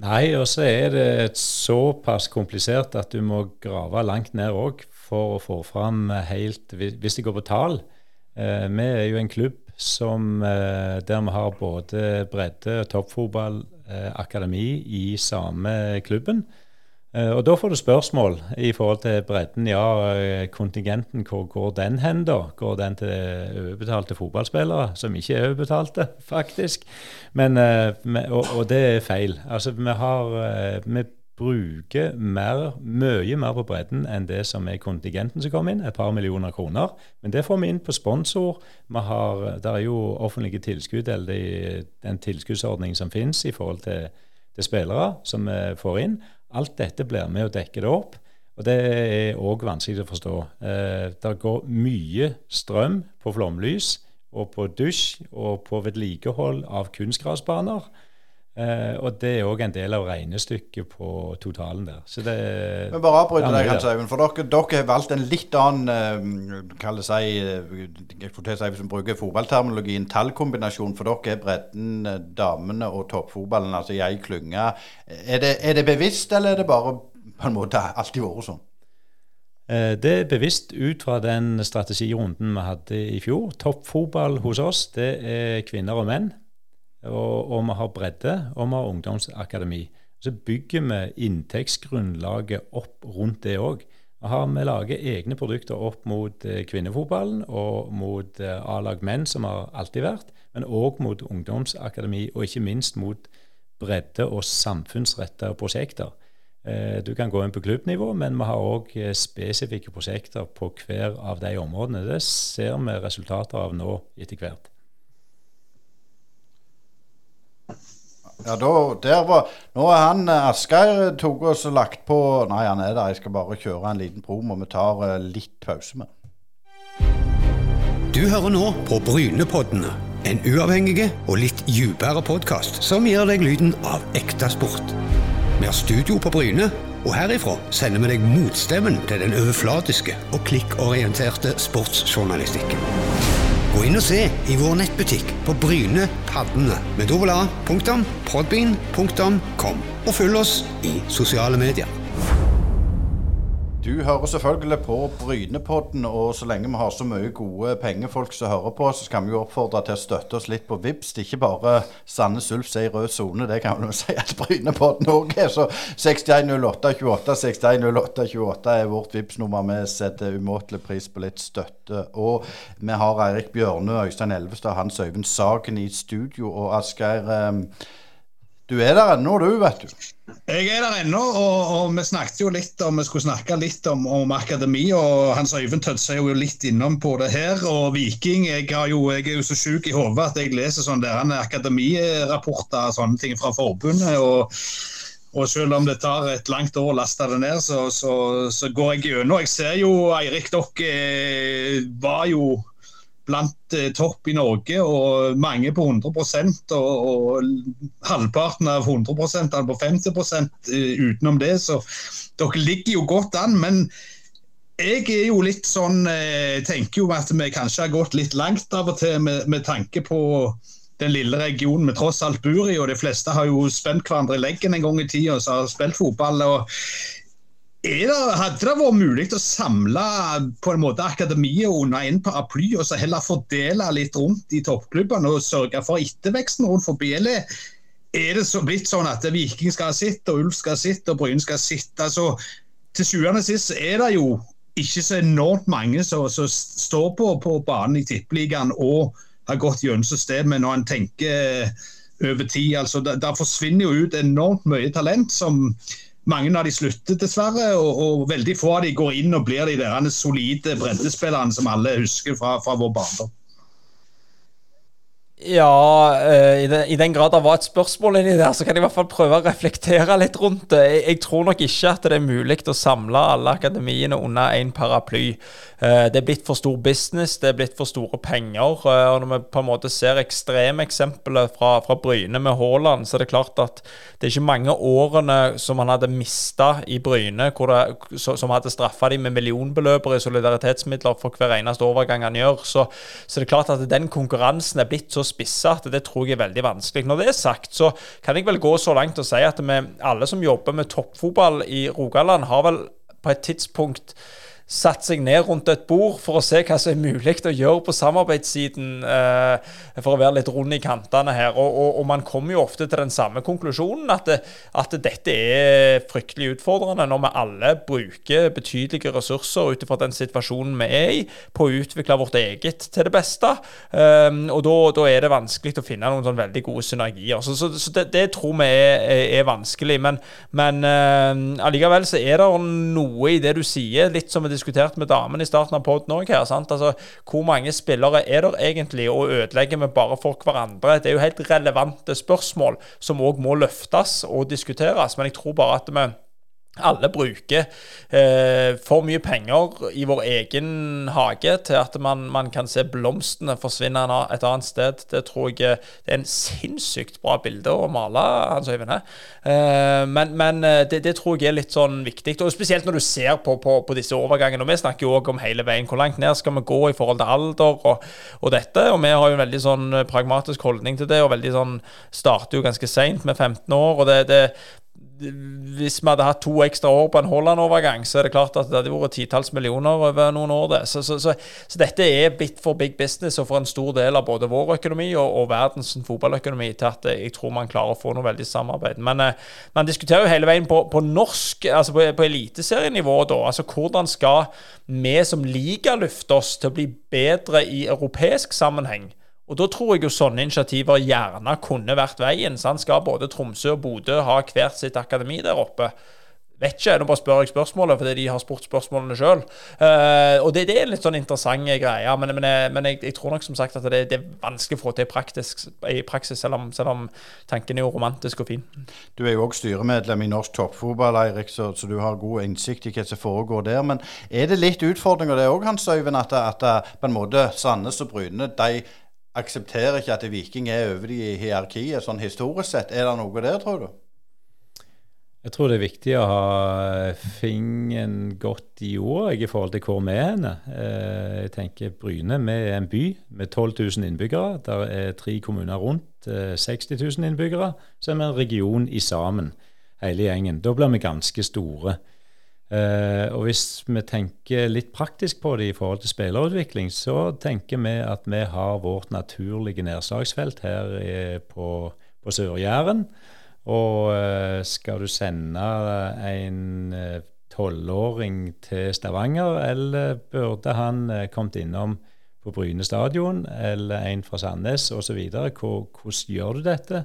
S5: Nei, og så er det såpass komplisert at du må grave langt ned òg for å få fram helt Hvis det går på tall. Eh, vi er jo en klubb som, eh, der vi har både bredde- og toppfotball, eh, akademi i samme klubben. Eh, og Da får du spørsmål i forhold til bredden. Ja, kontingenten, hvor går den hen, da? Går den til overbetalte fotballspillere, som ikke er overbetalte, faktisk? Men, og, og det er feil. Altså, vi har vi bruker mer, mye mer på bredden enn det som er kontingenten som kommer inn, et par millioner kroner. Men det får vi inn på sponsor. Vi har, det er jo offentlige tilskudd, eller de, den tilskuddsordningen som finnes i forhold til, til, spillere som vi får inn. Alt dette blir med å dekke det opp. Og Det er òg vanskelig å forstå. Eh, det går mye strøm på flomlys og på dusj og på vedlikehold av kunstgrasbaner. Uh, og det er òg en del av regnestykket på totalen der. Så det,
S1: Men bare avbryt deg, Hans Øyvind. For dere, dere, har valgt en litt annen uh, kall det si, jeg får til å si Hvis vi bruker fotballterminologien, tallkombinasjon. For dere er bredden, damene og toppfotballen altså i ei klynge. Er det, er det bevisst, eller er det bare på en måte alltid vært sånn?
S5: Det er bevisst ut fra den strategirunden vi hadde i fjor. Toppfotball hos oss, det er kvinner og menn og, og vi har bredde, og vi har ungdomsakademi. Så bygger vi inntektsgrunnlaget opp rundt det òg. Vi lager egne produkter opp mot eh, kvinnefotballen og mot eh, A-lag menn, som har alltid vært, men òg mot ungdomsakademi, og ikke minst mot bredde- og samfunnsrettede prosjekter. Eh, du kan gå inn på klubbnivå, men vi har òg spesifikke prosjekter på hver av de områdene. Det ser vi resultater av nå etter hvert.
S1: Ja, da, der var Nå er han eh, Asgeir tok oss og lagt på Nei, han er der. Jeg skal bare kjøre en liten promo. Vi tar uh, litt pause med.
S6: Du hører nå på Brynepoddene. En uavhengig og litt dypere podkast som gir deg lyden av ekte sport. Vi har studio på Bryne, og herifra sender vi deg motstemmen til den overflatiske og klikkorienterte sportsjournalistikken. Gå inn og se i vår nettbutikk på Bryne Paddene med dobbel a.podbean.com, og følg oss i sosiale medier.
S1: Du hører selvfølgelig på Brynepodden, og så lenge vi har så mye gode pengefolk som hører på, så skal vi jo oppfordre til å støtte oss litt på Vips. Det er ikke bare Sandnes Ulf som er i rød sone, det kan vi jo si at Brynepodden òg er. Så 610828 610828 er vårt Vips-nummer. Vi setter umåtelig pris på litt støtte. Og vi har Eirik Bjørne, Øystein Elvestad, Hans Øyvind Sagen i studio. Og Asgeir eh, du er der ennå, du, vet du.
S2: Jeg er der ennå, og, og, vi snakket jo litt om vi skulle snakke litt om, om akademi. og Hans Øyvind Tødse er jo litt innom på det her. Og Viking Jeg, jo, jeg er jo så sjuk i hodet at jeg leser sånne akademirapporter sånne ting fra forbundet. og og selv om det tar et langt år å laste det ned, så, så, så går jeg gjennom. Jeg ser jo Eirik, dere var jo blant eh, topp i Norge, og mange på 100 og, og halvparten av 100% på 50 eh, utenom det. Så dere ligger jo godt an. Men jeg er jo litt sånn eh, tenker jo at vi kanskje har gått litt langt av og til med, med tanke på den lille regionen vi tross alt bor i, og de fleste har jo spent hverandre i leggen en gang i tida og har spilt fotball. og det, hadde det vært mulig å samle på en måte akademiet under en paraply og så heller fordele litt rundt i toppklubbene og sørge for etterveksten rundt forbi? Eller er det så blitt sånn at Viking skal ha sitt, og Ulf skal ha sitt, og Bryn skal ha sitt? Altså, til sjuende og sist er det jo ikke så enormt mange som, som står på, på banen i Tippeligaen og har gått gjennom systemet når en tenker over tid. Altså, Der forsvinner jo ut enormt mye talent som mange av de slutter, dessverre. Og, og, veldig få av de går inn og blir de der solide breddespillerne som alle husker fra, fra vår barndom.
S4: Ja, uh, i, den, i, den, grad det var et spørsmål inni der, så kan jeg i hvert fall prøve å reflektere litt rundt det. Jeg, jeg tror nok ikke at det er mulig å samle alle akademiene under én paraply. Uh, det er blitt for stor business, det er blitt for store penger. Uh, og Når vi på en måte ser ekstremeksempelet fra, fra Bryne med Haaland, så er det klart at det er ikke mange årene som han hadde mista i Bryne, det, som hadde straffa dem med millionbeløper i solidaritetsmidler for hver eneste overgang han gjør. Så, så det er klart at den konkurransen er blitt så spisse at det tror jeg er veldig vanskelig. Når det er sagt, så kan jeg vel gå så langt og si at vi alle som jobber med toppfotball i Rogaland, har vel på et tidspunkt satt seg ned rundt et bord for å se hva som er mulig å gjøre på samarbeidssiden, eh, for å være litt rund i kantene her. Og, og, og, man kommer jo ofte til den samme konklusjonen, at, det, at dette er fryktelig utfordrende når vi alle bruker betydelige ressurser ut ifra den situasjonen vi er i, på å utvikle vårt eget til det beste. Um, og da, er det vanskelig å finne noen sånn veldig gode synergier. Så, så, så det, det, tror vi er, er, er vanskelig. Men, men uh, allikevel så er det noe i det du sier, litt som vi diskutert med damene i starten av poden òg her. sant? Altså, Hvor mange spillere er det egentlig, og ødelegger vi bare for hverandre? Det er jo helt relevante spørsmål som òg må løftes og diskuteres. Men jeg tror bare at vi alle bruker eh, for mye penger i vår egen hage til at man, man kan se blomstene forsvinne et annet sted. Det tror jeg eh, det er en sinnssykt bra bilde å male, Hans Øyvind. Eh, men, men eh, det, det, tror jeg er litt sånn viktig. Og Spesielt når du ser på, på, på disse overgangene. og Vi snakker jo òg om hele veien. Hvor langt ned skal vi gå i forhold til alder og, og, dette? Og vi har jo en veldig sånn pragmatisk holdning til det, og veldig sånn starter jo ganske seint med 15 år. og det, det hvis vi hadde hatt to ekstra år på en Haaland-overgang, så er det klart at det hadde vært titalls millioner over noen år. det. Så, så, så, så, dette er blitt for big business og for en stor del av både vår økonomi og, og verdens fotballøkonomi til at jeg tror man klarer å få noe veldig samarbeid. Men eh, man diskuterer jo hele veien på, på norsk, altså på, på eliteserienivå, da. Altså hvordan skal vi som liga løfte oss til å bli bedre i europeisk sammenheng? Og Da tror jeg jo sånne initiativer gjerne kunne vært veien. Han skal både Tromsø og Bodø ha hvert sitt akademi der oppe. Vet ikke, nå bare spør jeg spørsmålet fordi de har spurt spørsmålene sjøl. Uh, eh, og det, det, er litt sånn interessant greie, men, men, jeg, men jeg, jeg, tror nok som sagt at det, det er vanskelig å få til praktisk, i praksis, selv om, selv om, tanken er jo romantisk og fin.
S1: Du er jo òg styremedlem i norsk toppfotball, Eirik, så, så, du har god innsikt i hva som foregår der. Men er det litt utfordringer det òg, Hans Øyvind, at, at, på en måte Sandnes og Bryne de aksepterer ikke at Viking er over i hierarkiet, sånn historisk sett. Er det noe der, tror du?
S5: Jeg tror det er viktig å ha fingeren godt i jorda i forhold til hvor vi er. henne. jeg tenker Bryne vi er en by med 12 000 innbyggere. Der er tre kommuner rundt 60 eh, 000 innbyggere. Så er en region i sammen, hele gjengen. Da blir vi ganske store. Uh, og hvis vi tenker litt praktisk på det i forhold til spillerutvikling, så tenker vi at vi har vårt naturlige nedslagsfelt her på, på Sør-Jæren. Og uh, skal du sende en eh, tolvåring til Stavanger, eller burde han kommet innom på Bryne stadion, eller en fra Sandnes osv., hvordan gjør du dette?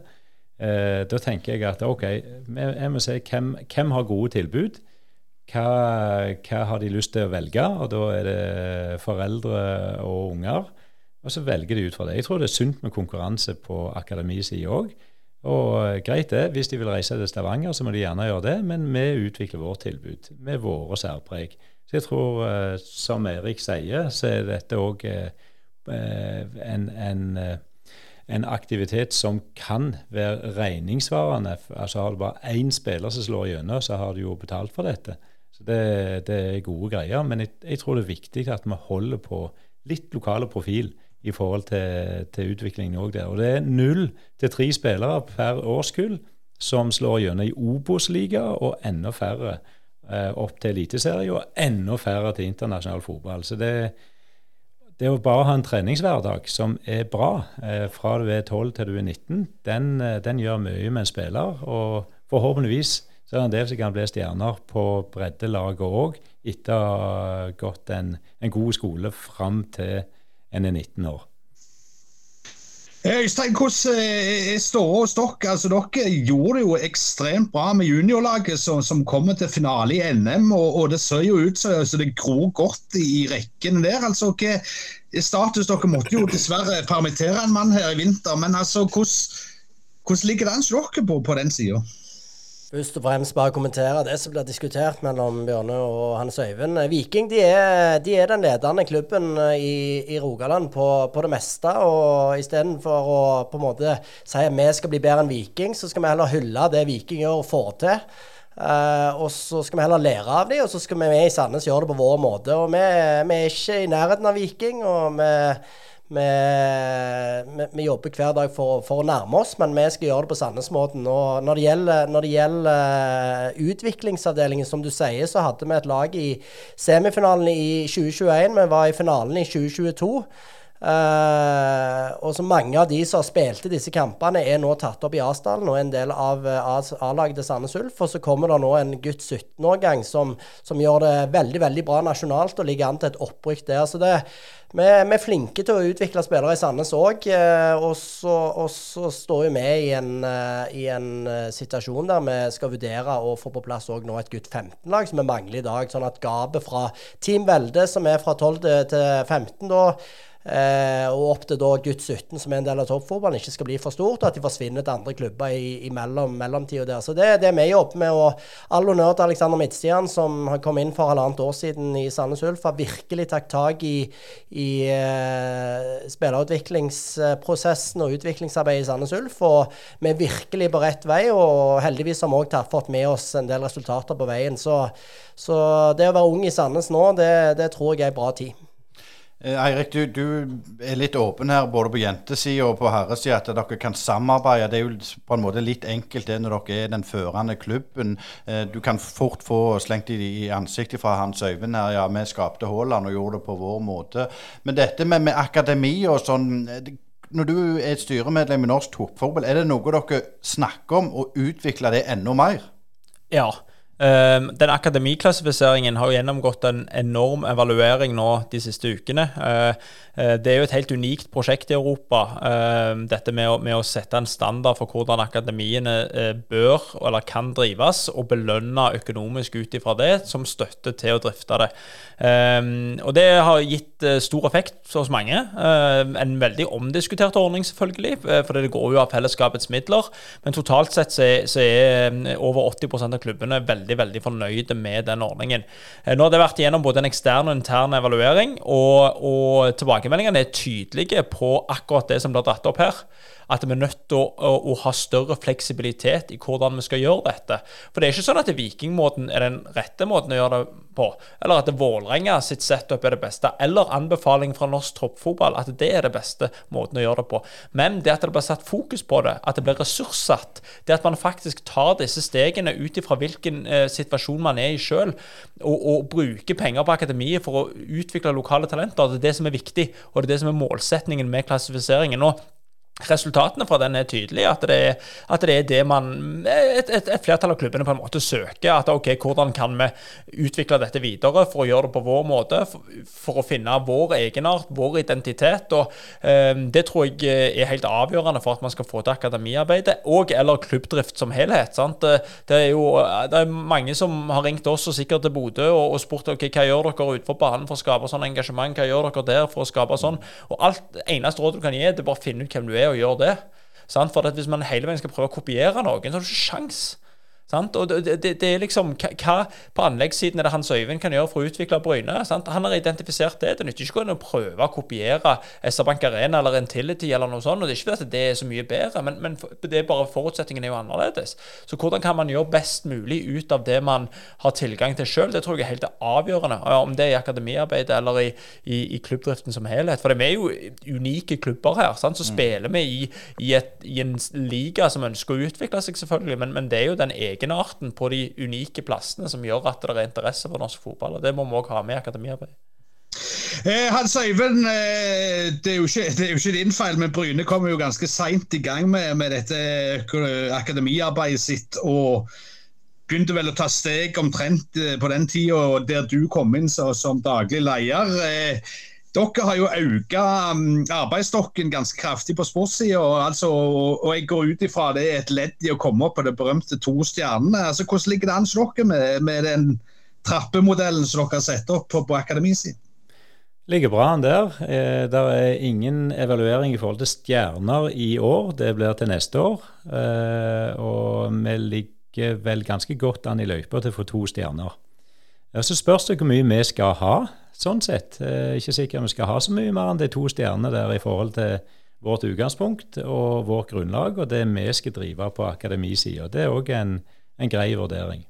S5: da tenker jeg at OK, jeg må se hvem, hvem har gode tilbud hva, hva, har de lyst til å velge? Og da er det foreldre og unger. Og så velger de ut fra det. Jeg tror det er sunt med konkurranse på akademisida òg. Og greit det, hvis de vil reise til Stavanger, så må de gjerne gjøre det, men vi utvikler vårt tilbud med våre særpreg. Så jeg tror, eh, som Erik sier, så er dette òg eh, en, en, en, aktivitet som kan være regningssvarende. Altså Har du bare én spiller som slår gjennom, så har du jo betalt for dette. Så Det, det er gode greier. Men jeg, jeg, tror det er viktig at vi holder på litt lokale profil i forhold til, til utviklingen òg der. Og det er null til tre spillere per årskull som slår gjennom i Obos-liga, og enda færre eh, opp til eliteserie, og enda færre til internasjonal fotball. Så det, det å bare ha en treningshverdag som er bra, eh, fra du er 12 til du er 19, den, eh, den gjør mye med en spiller. Og forhåpentligvis så er det en del som kan bli stjerner på breddelaget òg, etter å ha gått en, en god skole fram til en er 19 år.
S2: Øystein, hvordan er eh, ståa hos dere? Altså, dere gjorde det jo ekstremt bra med juniorlaget som, som kommer til finale i NM. Og, og det ser jo ut som altså, det gror godt i rekken der. altså hva status Dere måtte jo dessverre permittere en mann her i vinter. Men altså, hvordan, hvordan ligger det an hos dere på, på den sida?
S3: Først og fremst bare kommentere det som blir diskutert mellom Bjørne og Hans Øyvind. Viking de er, de er den ledende klubben eh, i, i Rogaland på, på, det meste. og Istedenfor å på en måte si at vi skal bli bedre enn Viking, så skal vi heller hylle det Viking gjør og får til. Uh, og så skal vi heller lære av dem, og så skal vi i Sandnes gjøre det på vår måte. og Vi, vi er ikke i nærheten av Viking. og vi vi, vi, vi, jobber hver dag for, for, å nærme oss, men vi skal gjøre det på Sandnes-måten. Når når det gjelder eh, utviklingsavdelingen, som du sier, så hadde vi et lag i semifinalen i 2021. Vi var i finalen i 2022. Uh, og så Mange av de som har spilt i disse kampene, er nå tatt opp i Asdalen og er en del av uh, A-laget til Sandnes Ulf. Og så kommer det nå en gutt 17-årgang som, som, gjør det veldig veldig bra nasjonalt og ligger an til et opprykk der. Så det, vi, vi, er flinke til å utvikle spillere i Sandnes òg. Uh, og, så står vi i en, i en situasjon der vi skal vurdere å få på plass nå et gutt 15-lag som vi mangler i dag. Sånn at gapet fra Team Velde, som er fra 12 til 15, da Eh, og opp til da gutt 17, som er en del av toppfotballen, ikke skal bli for stort, og at de forsvinner til andre klubber i, i mellom, mellomtida der. Så det er det vi jobber med. Og all honnør til Alexander Midtstian, som kommet inn for halvannet år siden i Sandnes Ulf, har virkelig tatt tak i, i eh, spillerutviklingsprosessen og utviklingsarbeidet i Sandnes Ulf. Og vi er virkelig på rett vei, og heldigvis har vi òg fått med oss en del resultater på veien. Så, så det å være ung i Sandnes nå, det, det tror jeg er bra tid.
S1: Eh, Eirik, du, du, er litt åpen her både på jentesida og på herresida at dere kan samarbeide. Det er jo på en måte litt enkelt det når dere er den førende klubben. Eh, du kan fort få slengt i, ansiktet fra Hans Øyvind her ja, vi skapte Haaland og gjorde det på vår måte. Men dette med, med akademi og sånn eh, når du er styremedlem i Norsk Toppfotball, er det noe dere snakker om å utvikle det enda mer?
S4: Ja. Uh, den akademiklassifiseringen har jo gjennomgått en enorm evaluering nå de siste ukene. Uh, det er jo et helt unikt prosjekt i Europa, uh, dette med å, med å, sette en standard for hvordan akademiene uh, bør eller kan drives, og belønne økonomisk ut ifra det som støtte til å drifte det. Um, og det har gitt stor effekt hos mange. en veldig omdiskutert ordning, selvfølgelig, for det går jo av fellesskapets midler. Men totalt sett så er, så er over 80% av klubbene veldig veldig veldig fornøyde med den ordningen. Eh, nå har det vært gjennom både en ekstern og intern evaluering, og, og tilbakemeldingene er tydelige på akkurat det som blir dratt opp her at vi er nødt til å, å, å, ha større fleksibilitet i hvordan vi skal gjøre dette. For det er ikke sånn at vikingmåten er den rette måten å gjøre det på, eller at Vålerenga sitt setup er det beste, eller anbefaling fra norsk toppfotball at det er det beste måten å gjøre det på. Men det at det blir satt fokus på det, at det blir ressurssatt, det at man faktisk tar disse stegene ut ifra hvilken eh, situasjon man er i sjøl, og, og, bruker penger på akademiet for å utvikle lokale talenter, det er det som er viktig, og det er det som er målsetningen med klassifiseringen. nå Resultatene fra den er tydelige. At det, at det er det man et, et, et, flertall av klubbene på en måte søker. At ok, hvordan kan vi utvikle dette videre for å gjøre det på vår måte? For, for å finne vår egenart, vår identitet. og eh, Det tror jeg er helt avgjørende for at man skal få til akademiarbeidet, og eller klubbdrift som helhet. sant? Det er jo det er mange som har ringt oss og sikkert til Bodø og, og spurt ok, hva gjør dere utenfor banen for å skape sånn engasjement, hva gjør dere der for å skape sånn? Og alt eneste råd du kan gi, er bare å finne ut hvem du er og gjøre det. Sant? For hvis man hele veien skal prøve å kopiere noen, så har du ikke sjans. Sant? Og det, det, det, er liksom Hva på anleggssiden er det Hans Øyvind kan gjøre for å utvikle Bryne? Sant? Han har identifisert det. Det nytter ikke å prøve å kopiere SR-Bank Arena eller Intility eller noe sånt. og Det er ikke fordi det er så mye bedre, men, men det er bare forutsetningen er jo annerledes. Så hvordan kan man gjøre best mulig ut av det man har tilgang til sjøl? Det tror jeg er helt avgjørende. Om det er i akademiarbeidet eller i, i, i klubbdriften som helhet. For vi er jo unike klubber her. Sant? Så mm. spiller vi i, i, et, i, en liga som ønsker å utvikle seg, selvfølgelig, men, men det er jo den egen egenarten på de unike plassene som gjør at det er interesse for norsk fotball. og Det må vi òg ha med i akademiarbeidet.
S2: Eh, Hans Øyvind, eh, det, er ikke, det er jo ikke din feil, men Bryne kommer jo ganske seint i gang med, med dette akademiarbeidet sitt. og begynte vel å ta steg omtrent eh, på den tida der du kom inn så, som daglig leder. Eh, dere har jo økt um, arbeidsstokken ganske kraftig på sportssida. Altså, og jeg går ut ifra det er et ledd i å komme opp på det berømte to stjernene. Altså, hvordan ligger det an hos dere med, med, den trappemodellen som dere har satt opp på, på akademisiden?
S5: Ligger bra an der. Eh, det er ingen evaluering i forhold til stjerner i år. Det blir til neste år. Eh, og vi ligger vel ganske godt an i løypa til å få to stjerner. Så spørs det hvor mye vi skal ha sånn sett. Eh, ikke sikkert vi skal ha så mye mer enn de to stjernene der i forhold til vårt utgangspunkt og vårt grunnlag, og det vi skal drive på akademisida. Det er òg en, en grei vurdering.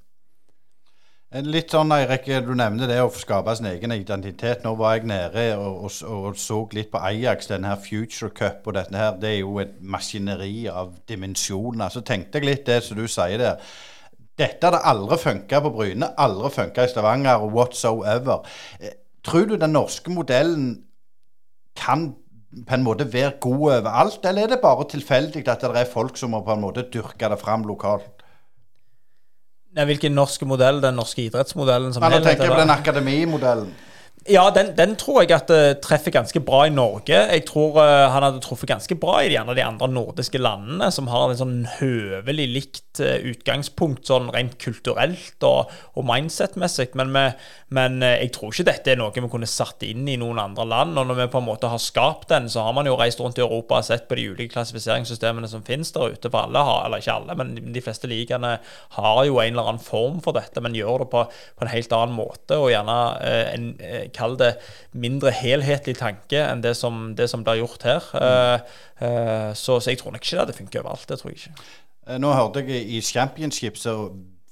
S1: Litt sånn, Eirik, Du nevner det å få skape sin egen identitet. Nå var jeg nede og, og, og så litt på Ajax, denne her Future Cup. og dette her, Det er jo et maskineri av dimensjoner. Så tenkte jeg litt det som du sier der. Dette hadde aldri funka på Bryne, aldri funka i Stavanger whatsoever. Eh, Tror du den norske modellen kan på en måte være god overalt, eller er det bare tilfeldig at det er folk som må på en måte dyrke det fram lokalt?
S4: Nei, hvilken norske modell? Den norske idrettsmodellen? som
S1: Nå tenker jeg på den akademimodellen.
S4: Ja, den, den, tror jeg at uh, treffer ganske bra i Norge. Jeg tror uh, han hadde truffet ganske bra i de andre, de andre nordiske landene, som har en sånn høvelig likt uh, utgangspunkt sånn rent kulturelt og, og mindset-messig. Men, men jeg tror ikke dette er noe vi kunne satt inn i noen andre land. Og når vi på en måte har skapt den, så har man jo reist rundt i Europa og sett på de ulike klassifiseringssystemene som finnes der ute. For alle har, eller ikke alle, men de fleste ligaene har jo en eller annen form for dette, men gjør det på, på en helt annen måte. og gjerne en kall det mindre helhetlig tanke enn det som, det som blir gjort her. Mm. Uh, så, så, jeg tror nok ikke det hadde funket overalt. Det tror jeg ikke.
S1: Eh, nå hørte jeg i Championship så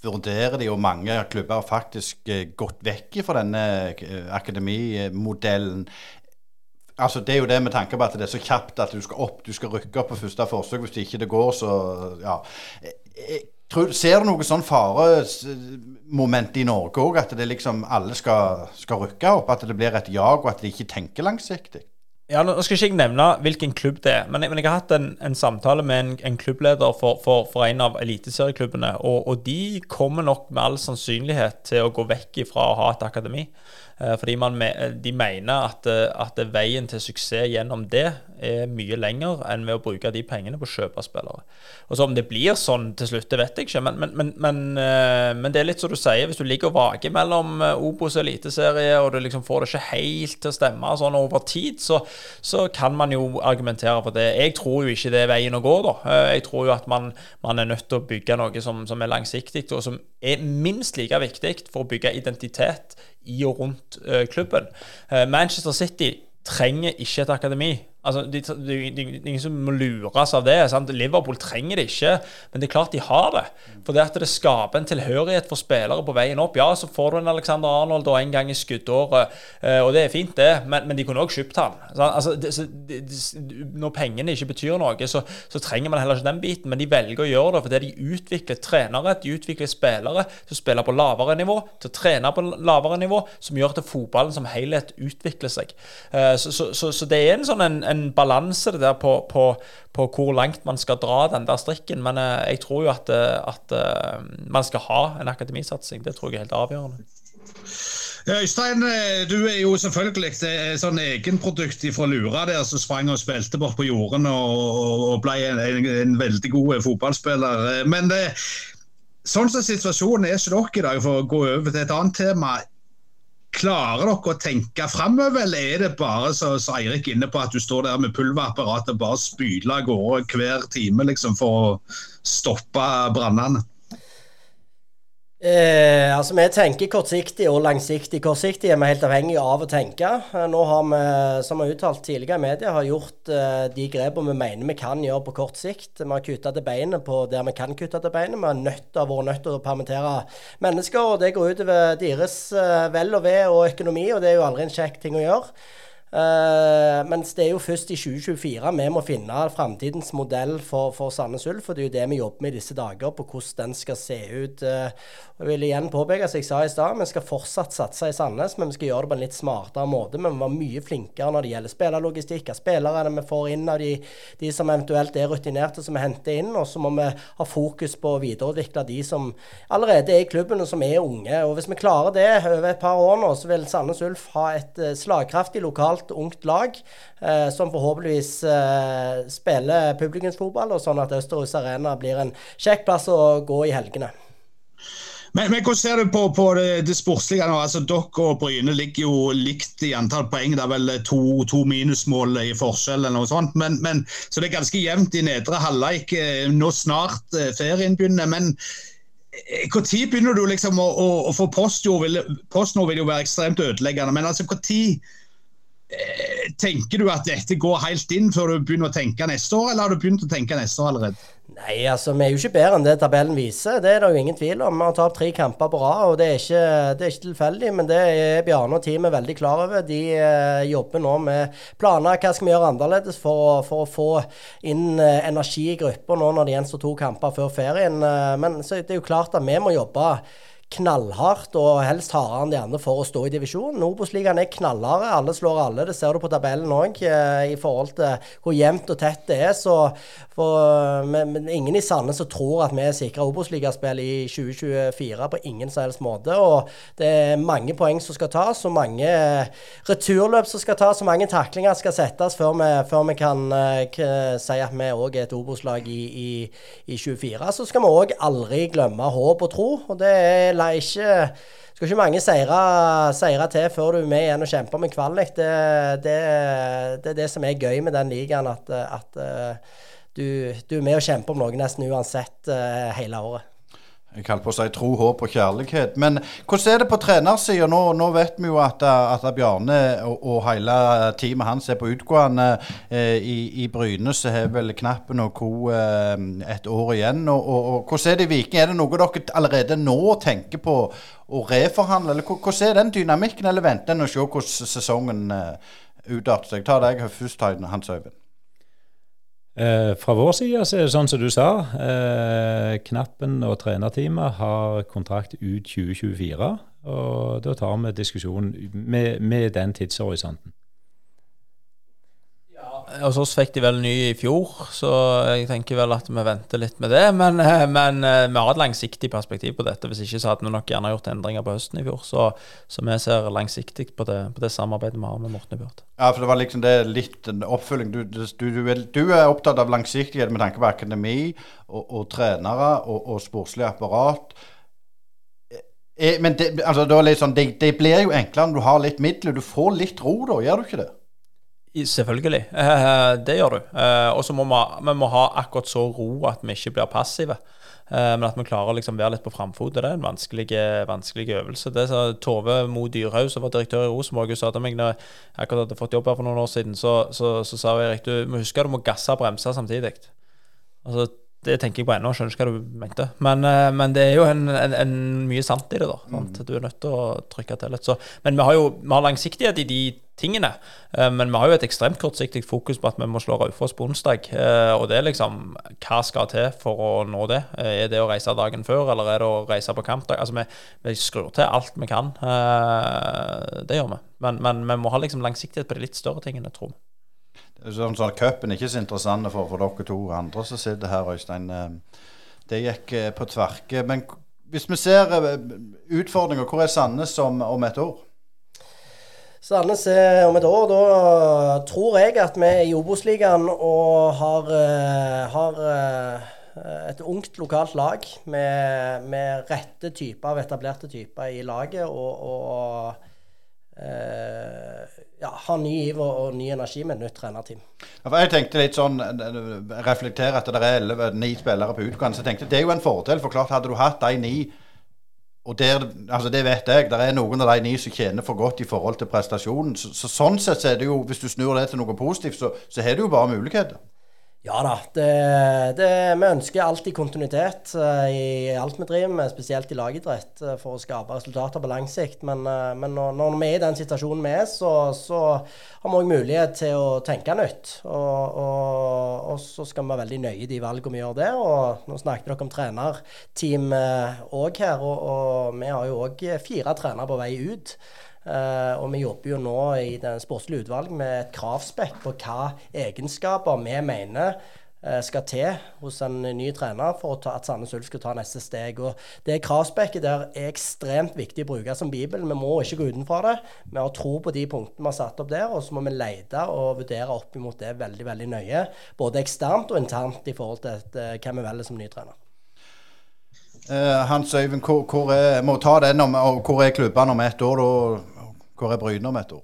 S1: vurderer de, og mange klubber har faktisk gått vekk fra denne akademimodellen. Altså, det er jo det med tanke på at det er så kjapt at du skal opp, du skal rykke opp på første forsøk. Hvis det ikke det går, så ja. Tror, ser du noe sånn faremoment i Norge òg? At det liksom alle skal, skal rykke opp? At det blir et jag, og at de ikke tenker langsiktig?
S4: Ja, Nå skal ikke jeg nevne hvilken klubb det er, men jeg, men jeg har hatt en, en samtale med en, en klubbleder for, for, for, en av eliteserieklubbene. Og, og, de kommer nok med all sannsynlighet til å gå vekk ifra å ha et akademi. Eh, fordi man, de mener at, eh, at, veien til suksess gjennom det er mye lenger enn ved å bruke de pengene på å kjøpe spillere. Og så Om det blir sånn til slutt, det vet jeg ikke. Men, men, men, eh, men, det er litt som du sier, hvis du ligger og vaker mellom Obos og Eliteserie, og du liksom får det ikke helt til å stemme sånn over tid, så, så, kan man jo argumentere for det. Jeg tror jo ikke det er veien å gå, da. Jeg tror jo at man, man er nødt til å bygge noe som, som er langsiktig, og som er minst like viktig for å bygge identitet i og rundt uh, klubben. Uh, Manchester City trenger ikke et akademi. Altså, det de, de, de, ingen som må lures av det. Sant? Liverpool trenger det ikke, men det er klart de har det. For det at det skaper en tilhørighet for spillere på veien opp. Ja, så får du en Alexander Arnold og en gang i skuddåret, eh, og det er fint, det, men, men de kunne òg kjøpt han. Altså, når pengene ikke betyr noe, så, så, trenger man heller ikke den biten, men de velger å gjøre det fordi de utvikler trenere, de utvikler spillere som spiller på lavere nivå, til å trene på lavere nivå, som gjør at fotballen som helhet utvikler seg. Eh, så, så, så det er en sånn en en balanse det der på, på, på, hvor langt man skal dra den der strikken. Men eh, jeg tror jo at, eh, at eh, man skal ha en akademisatsing. Det tror jeg er helt avgjørende.
S2: Øystein, du er jo selvfølgelig et sånn egenprodukt fra Lura der som sprang og spilte bort på jorden og, ble en, en, en, veldig god fotballspiller. Men det, sånn som situasjonen er hos dere i dag, for å gå over til et annet tema. Klarer dere å tenke framover, eller er det bare så, så Eirik inne på at du står der med pulverapparatet og bare spyler av gårde hver time liksom, for å stoppe brannene?
S3: Eh, altså Vi tenker kortsiktig og langsiktig. Kortsiktig er vi helt avhengig av å tenke. Eh, nå har vi, som vi har uttalt tidligere i media, har gjort eh, de grepene vi mener vi kan gjøre på kort sikt. Vi har kutta til beinet på der vi kan kutte til beinet. Vi har nødt, av vært nødt til å permittere mennesker, og det går utover deres eh, vel og ve og økonomi, og det er jo aldri en kjekk ting å gjøre. Uh, mens det er jo først i 2024 vi må finne framtidens modell for, for Sandnes Ulf. For det er jo det vi jobber med i disse dager, på hvordan den skal se ut. Uh, jeg vil igjen påpeke, som jeg sa i stad, vi skal fortsatt satse i Sandnes, men vi skal gjøre det på en litt smartere måte. Men vi være mye flinkere når det gjelder spillerlogistikk, av spillerne vi får inn, av de, de, som eventuelt er rutinerte, som vi henter inn. Og så må vi ha fokus på å videreutvikle de som allerede er i klubben, og som er unge. Og hvis vi klarer det over et par år nå, så vil Sandnes Ulf ha et uh, slagkraftig lokalt lokalt, ungt lag eh, som forhåpentligvis eh, spiller publikumsfotball, og sånn at Østerhus Arena blir en kjekk plass å gå i helgene.
S2: Men, men, hvordan ser du på, på det, det, sportslige nå? Altså, Dere og Bryne ligger jo likt i antall poeng. Det er vel to, to minusmål i forskjell eller noe sånt. Men, men, så det er ganske jevnt i nedre halvleik. Eh, nå snart eh, ferien begynner. men når eh, begynner du liksom å, å, å få postjord? Postnord vil jo være ekstremt ødeleggende. Men altså, når tenker du at dette går helt inn før du begynner å tenke neste år, eller har du begynt å tenke neste år allerede?
S3: Nei, altså vi er jo ikke bedre enn det tabellen viser. Det er det jo ingen tvil om. Vi har tapt tre kamper på rad, og det er, ikke, det er ikke, tilfeldig. Men det er Bjarne og teamet veldig klar over. De eh, jobber nå med planer. Hva skal vi gjøre annerledes for, for å få inn eh, energi i gruppa nå når det gjenstår to kamper før ferien. Eh, men så det er jo klart at vi må jobbe knallhardt og helst hardere enn de andre for å stå i divisjonen. Obos-ligaen er knallharde. Alle slår alle. Det ser du på tabellen òg, eh, i forhold til hvor jevnt og tett det er. Så for, men, men ingen i Sandnes som tror at vi sikrer Obos-ligaspill i 2024 på ingen som helst måte. Og det er mange poeng som skal tas, og mange returløp som skal tas, og mange taklinger skal settes før vi, før vi kan uh, si at vi òg er et Obos-lag i, i, i, 24. Så skal vi òg aldri glemme håp og tro. og det er ikke skal ikke mange seire, til før du er med igjen og kjemper med kvalik. Det, det, det, er det som er gøy med den ligaen, at, at du, du, er med og kjemper om noe nesten uansett uh, hele året.
S1: Jeg kaller på å si tro, håp og kjærlighet. Men hvordan er det på trenersida? Nå, nå, vet vi jo at, at Bjarne og, og, hele teamet hans er på utgående. Eh, i, I Bryne så har vel Knappen og co. Eh, et år igjen. Og, og, og, hvordan er det i Viking? Er det noe dere allerede nå tenker på å reforhandle? Eller hvordan er den dynamikken, eller venter en å se hvordan sesongen eh, utarter seg? Ta deg først, Hans Øyvind.
S5: Eh, fra vår side så er det sånn som du sa. Eh, knappen og trenerteamet har kontrakt ut 2024. Og da tar vi diskusjonen med, med den tidshorisonten
S4: hos oss fikk de vel ny i fjor, så jeg tenker vel at vi venter litt med det. Men, eh, men eh, vi har et langsiktig perspektiv på dette. Hvis ikke så hadde vi nok gjerne gjort endringer på høsten i fjor. Så, så vi ser langsiktig på det, på det, samarbeidet vi har med Morten Ibjørd.
S1: Ja, for det var liksom det litt en oppfølging. Du, du, du, du, er opptatt av langsiktighet med tanke på akademi og, og trenere og, og sportslig apparat. Eh, men det, altså, det, sånn, det, det blir jo enklere når du har litt midler. Du får litt ro da, gjør du ikke det?
S4: Selvfølgelig. Eh, det gjør du. Eh, og så må vi, vi må ha akkurat så ro at vi ikke blir passive. Eh, men at vi klarer å liksom være litt på framfot. Det er en vanskelig, vanskelig øvelse. Det sa Tove Mo Dyrhaug, som var direktør i Rosenborg, sa til meg når jeg akkurat hadde fått jobb her for noen år siden, så, så, så sa Erik du må huske at du må gasse og bremse samtidig. Altså det tenker jeg på ennå, skjønner ikke hva du mente. Men, eh, men, det er jo en, en, en mye sant i det, da. Sant? Du er nødt til å trykke til litt. Så, men vi har jo vi har langsiktighet i de tingene. Eh, men vi har jo et ekstremt kortsiktig fokus på at vi må slå Raufoss på onsdag. Eh, og det er liksom Hva skal til for å nå det? Er det å reise dagen før, eller er det å reise på kampdag? Altså, vi, vi skrur til alt vi kan. Det gjør vi. Men, men vi må ha liksom langsiktighet på de litt større tingene, tror vi.
S1: Sånn, sånn Cupen er ikke så interessant for, for, dere to andre som sitter her, Øystein. Eh, det gikk eh, på tverke. Men hvis vi ser eh, utfordringer, hvor er Sandnes om, om et år?
S3: Sandnes er om et år. Da tror jeg at vi er i Obos-ligaen og har, har, et ungt lokalt lag med, med rette typer av etablerte typer i laget. og, og ja, ha ny giv og, ny energi med et nytt trenerteam.
S1: Ja, jeg tenkte litt sånn, reflektere at det er 11, ni spillere på utgang, så jeg tenkte det er jo en fordel. For klart, hadde du hatt de ni og der, altså det vet jeg, det er noen av de ni som tjener for godt i forhold til prestasjonen. Så, så sånn sett så er det jo, hvis du snur det til noe positivt, så, så har du jo bare muligheter.
S3: Ja da. Det, det, vi ønsker alltid kontinuitet uh, i alt vi driver med, spesielt i lagidrett, uh, for å skape resultater på lang sikt. Men, uh, men når, når, vi er i den situasjonen vi er, så, så har vi òg mulighet til å tenke nytt. Og, og, og, så skal vi være veldig nøye i de valgene vi gjør der. Og nå snakket dere om trenerteam òg her, og, og vi har jo òg fire trenere på vei ut. Uh, og vi jobber jo nå i den sportslige utvalg med et kravspekk på hva egenskaper vi mener uh, skal til hos en ny trener for ta, at Sandnes Ulf skal ta neste steg. Og Det kravspekket der er ekstremt viktig å bruke som bibel. Vi må ikke gå utenfor det. Vi har tro på de punktene vi har satt opp der, og så må vi lete og vurdere opp imot det veldig veldig nøye. Både eksternt og internt i forhold til et, uh, hvem vi velger som ny trener.
S1: Hans Øyvind, hvor, hvor er, må ta den om, hvor er klubbene om ett år? Da? Hvor er Bryne om et år?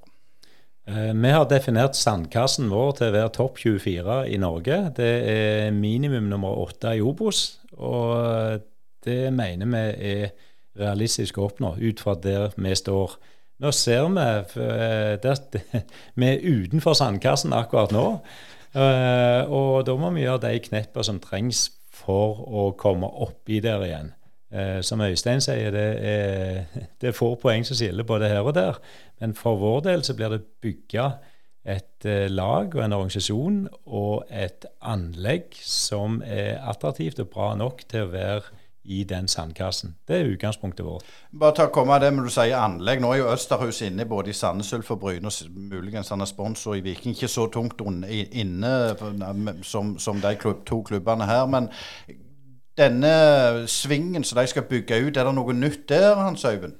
S5: Eh, vi har definert sandkassen vår til å være topp 24 i Norge. Det er minimum nummer åtte i Obos. Og det mener vi er realistisk å oppnå ut fra der vi står. Nå ser vi at Vi er utenfor sandkassen akkurat nå. Eh, og da må vi gjøre de knepper som trengs for å komme oppi der igjen. Eh, som Øystein sier, det er, det er få poeng som skiller både her og der. Men for vår del så blir det bygga et eh, lag og en organisasjon og et anlegg som er attraktivt og bra nok til å være i den sandkassen. Det er utgangspunktet vårt.
S1: Bare ta komme av det med du sier anlegg. Nå er jo Østerhus inne både i Sandnes Ulf og Bryne, og muligens han er sponsor i Viking. Ikke så tungt inne som, som de to klubbene her. Men denne svingen som de skal bygge ut, er det noe nytt der, Hans Øyvind?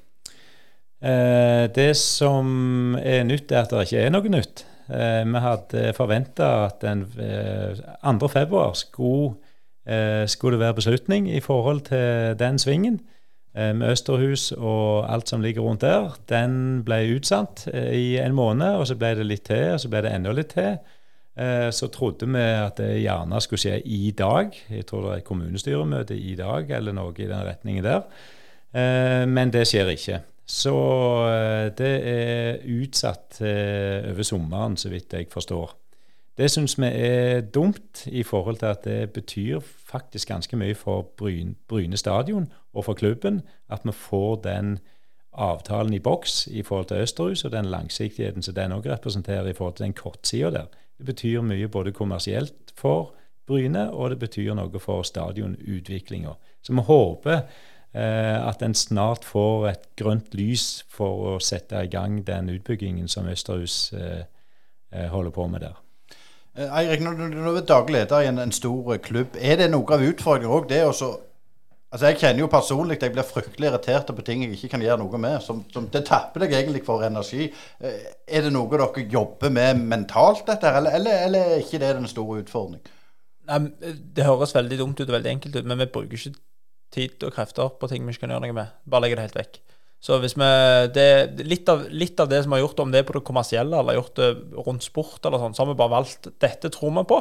S5: Eh, det som er nytt, er at det ikke er noe nytt. Eh, vi hadde forventa at den eh, 2. februar skulle, eh, skulle, det være beslutning i forhold til den svingen eh, med Østerhus og alt som ligger rundt der. Den ble utsatt eh, i en måned, og så ble det litt til, og så ble det enda litt til. Eh, så trodde vi at det gjerne skulle skje i dag. Jeg tror det er kommunestyremøte i dag eller noe i den retningen der. Eh, men det skjer ikke. Så eh, det er utsatt over sommeren, så vidt jeg forstår. Det syns vi er dumt i forhold til at det betyr faktisk ganske mye for Bryne stadion og for klubben at vi får den avtalen i boks i forhold til Østerhus og den langsiktigheten som den òg representerer i forhold til den kortsida der. Det betyr mye både kommersielt for Bryne, og det betyr noe for stadionutviklinga. Så vi håper eh, at en snart får et grønt lys for å sette i gang den utbyggingen som Østerhus eh, eh holder på med der.
S1: Eh, Eirik, når du er daglig leder i en, en, stor klubb, er det noe av utfordringen òg det å Altså Jeg kjenner jo personlig at jeg blir fryktelig irritert på ting jeg ikke kan gjøre noe med. Som, som det tapper deg egentlig for energi. Eh, er det noe dere jobber med mentalt, dette eller, eller, eller er ikke det den store utfordringen?
S4: Nei, Det høres veldig dumt ut og veldig enkelt ut, men vi bruker ikke tid og krefter på ting vi ikke kan gjøre noe med. Bare legger det helt vekk. Så hvis vi, det, litt, av, litt av det som vi har gjort, om det er på det kommersielle eller gjort det rundt sport, eller sånn, så har vi bare valgt dette tror vi på,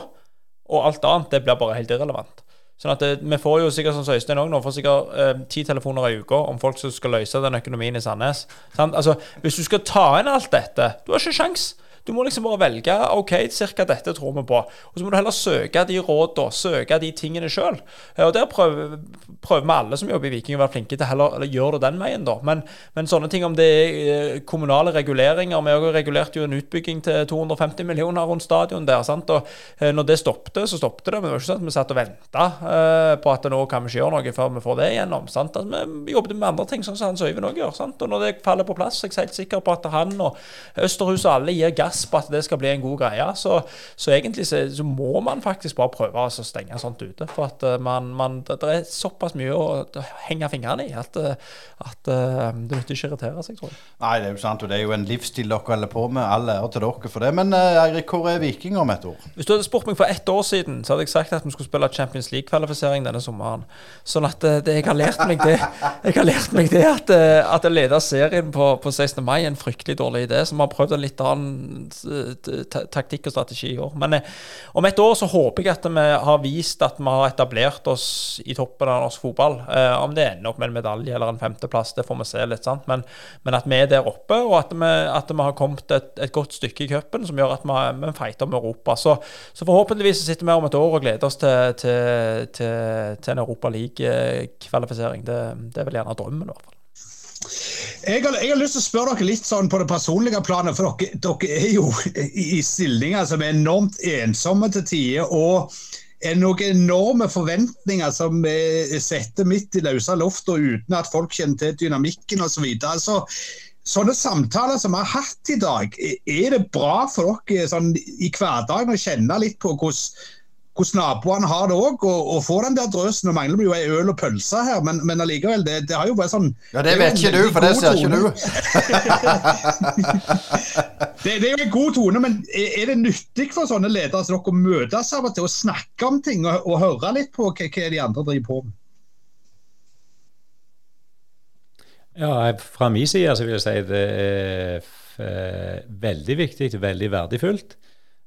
S4: og alt annet det blir bare helt irrelevant. Sånn at det, eh, Vi får jo sikkert som Øystein òg nå, får sikkert eh, ti telefoner i uka om folk som skal løse den økonomien i Sandnes. Altså, Hvis du skal ta inn alt dette, du har ikke sjans. Du må liksom bare velge OK, cirka dette tror vi på. Og så må du heller søke de rådene, søke de tingene sjøl. Og der prøver, vi alle som jobber i Viking å være flinke til heller eller gjøre det den veien, da. Men, men, sånne ting om det er eh, kommunale reguleringer Vi har regulert jo en utbygging til 250 millioner rundt stadion der. sant? Og eh, når det stoppet, så stoppet det. Men det var ikke sånn at vi satt og venta eh, på at nå kan vi ikke gjøre noe før vi får det igjennom. sant? At vi jobbet med andre ting, sånn som Hans Øyvind òg gjør. sant? Og når det faller på plass, så er jeg helt sikker på at han og Østerhus og alle gir gass gass på at det skal bli en god greie. Så, så egentlig så, så, må man faktisk bare prøve å stenge sånt ute. For at eh, man, man, det, er såpass mye å henge fingrene i at, eh, at eh, det nytter ikke å irritere seg, tror jeg.
S1: Nei, det er jo sant. Og det er jo en livsstil dere holder på med. All ære til dere for det. Men Eirik, hvor er Viking om et år?
S4: Hvis du hadde spurt meg for ett år siden, så hadde jeg sagt at vi skulle spille Champions League-kvalifisering denne sommeren. Sånn at det, jeg har lært meg det Jeg har lært meg det at, at å lede serien på, på 16. mai er en fryktelig dårlig idé. Så vi har prøvd en litt annen taktikk og strategi i år. Men eh, om et år så håper jeg at vi har vist at vi har etablert oss i toppen av norsk fotball. Eh, om det ender opp med en medalje eller en femteplass, det får vi se litt, sant. Men, men at vi er der oppe, og at vi, at vi har kommet et, et, godt stykke i cupen som gjør at vi, vi fighter med Europa. Så, så, forhåpentligvis sitter vi om et år og gleder oss til, til, til, til en Europa League-kvalifisering. Det, det er vel gjerne drømmen, i hvert fall.
S2: Jeg har, jeg har, lyst til å spørre dere litt sånn på det personlige planet, for dere, dere er jo i stillinger som er enormt ensomme til tider. og er noen enorme forventninger som er setter midt i løse lufta uten at folk kjenner til dynamikken osv. Så videre. altså, sånne samtaler som vi har hatt i dag, er det bra for dere sånn, i hverdagen å kjenne litt på hvordan hvordan naboene har det òg, og, og få den der drøsen. Nå mangler vi jo ei øl og pølse her, men, men allikevel, det, det, har jo bare sånn
S1: Ja, det vet ikke du, for det ser ikke du.
S2: det, det, er jo en god tone, men er, er det nyttig for sånne ledere som dere å møtes av og til og snakke om ting og, og høre litt på hva, hva de andre driver på med?
S5: Ja, Fra min side så vil jeg si det er veldig viktig, veldig verdifullt.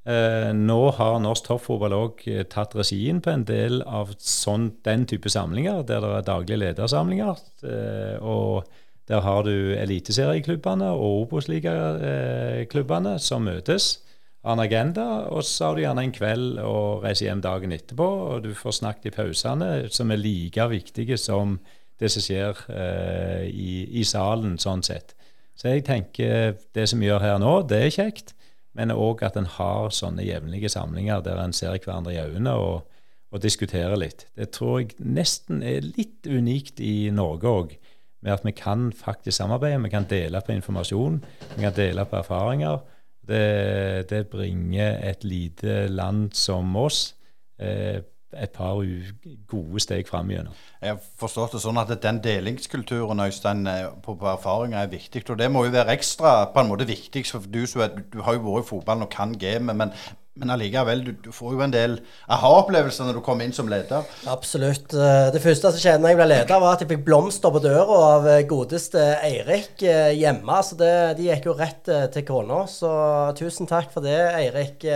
S5: Eh, nå har norsk toppfotball òg eh, tatt regien på en del av sånn, den type samlinger, der det er daglige ledersamlinger. Eh, og der har du eliteserieklubbene og Obos-ligaklubbene som møtes. Har en agenda, og så har du gjerne en kveld og reiser hjem dagen etterpå. Og du får snakket i pausene, som er like viktige som det som skjer eh, i, i, salen, sånn sett. Så jeg tenker det som vi gjør her nå, det er kjekt men òg at en har sånne jevnlige samlinger der en ser hverandre i øynene og, og, diskuterer litt. Det tror jeg nesten er litt unikt i Norge òg, med at vi kan faktisk samarbeide. Vi kan dele på informasjon, vi kan dele på erfaringer. Det, det bringer et lite land som oss eh, et par gode steg fram igjennom.
S1: Jeg har forstått det sånn at den delingskulturen Øystein, på, på erfaringer er viktig. Og det må jo være ekstra på en måte viktig, for du, du har jo vært i fotballen og kan gamet. Men men allikevel, du, du, får jo en del aha-opplevelser når du kommer inn som leder.
S3: Absolutt. Eh, det første som skjedde da jeg ble leder, var at jeg fikk blomster på døra av eh, godeste Eirik eh, hjemme. Så det, de gikk jo rett til kona. Så tusen takk for det, Eirik.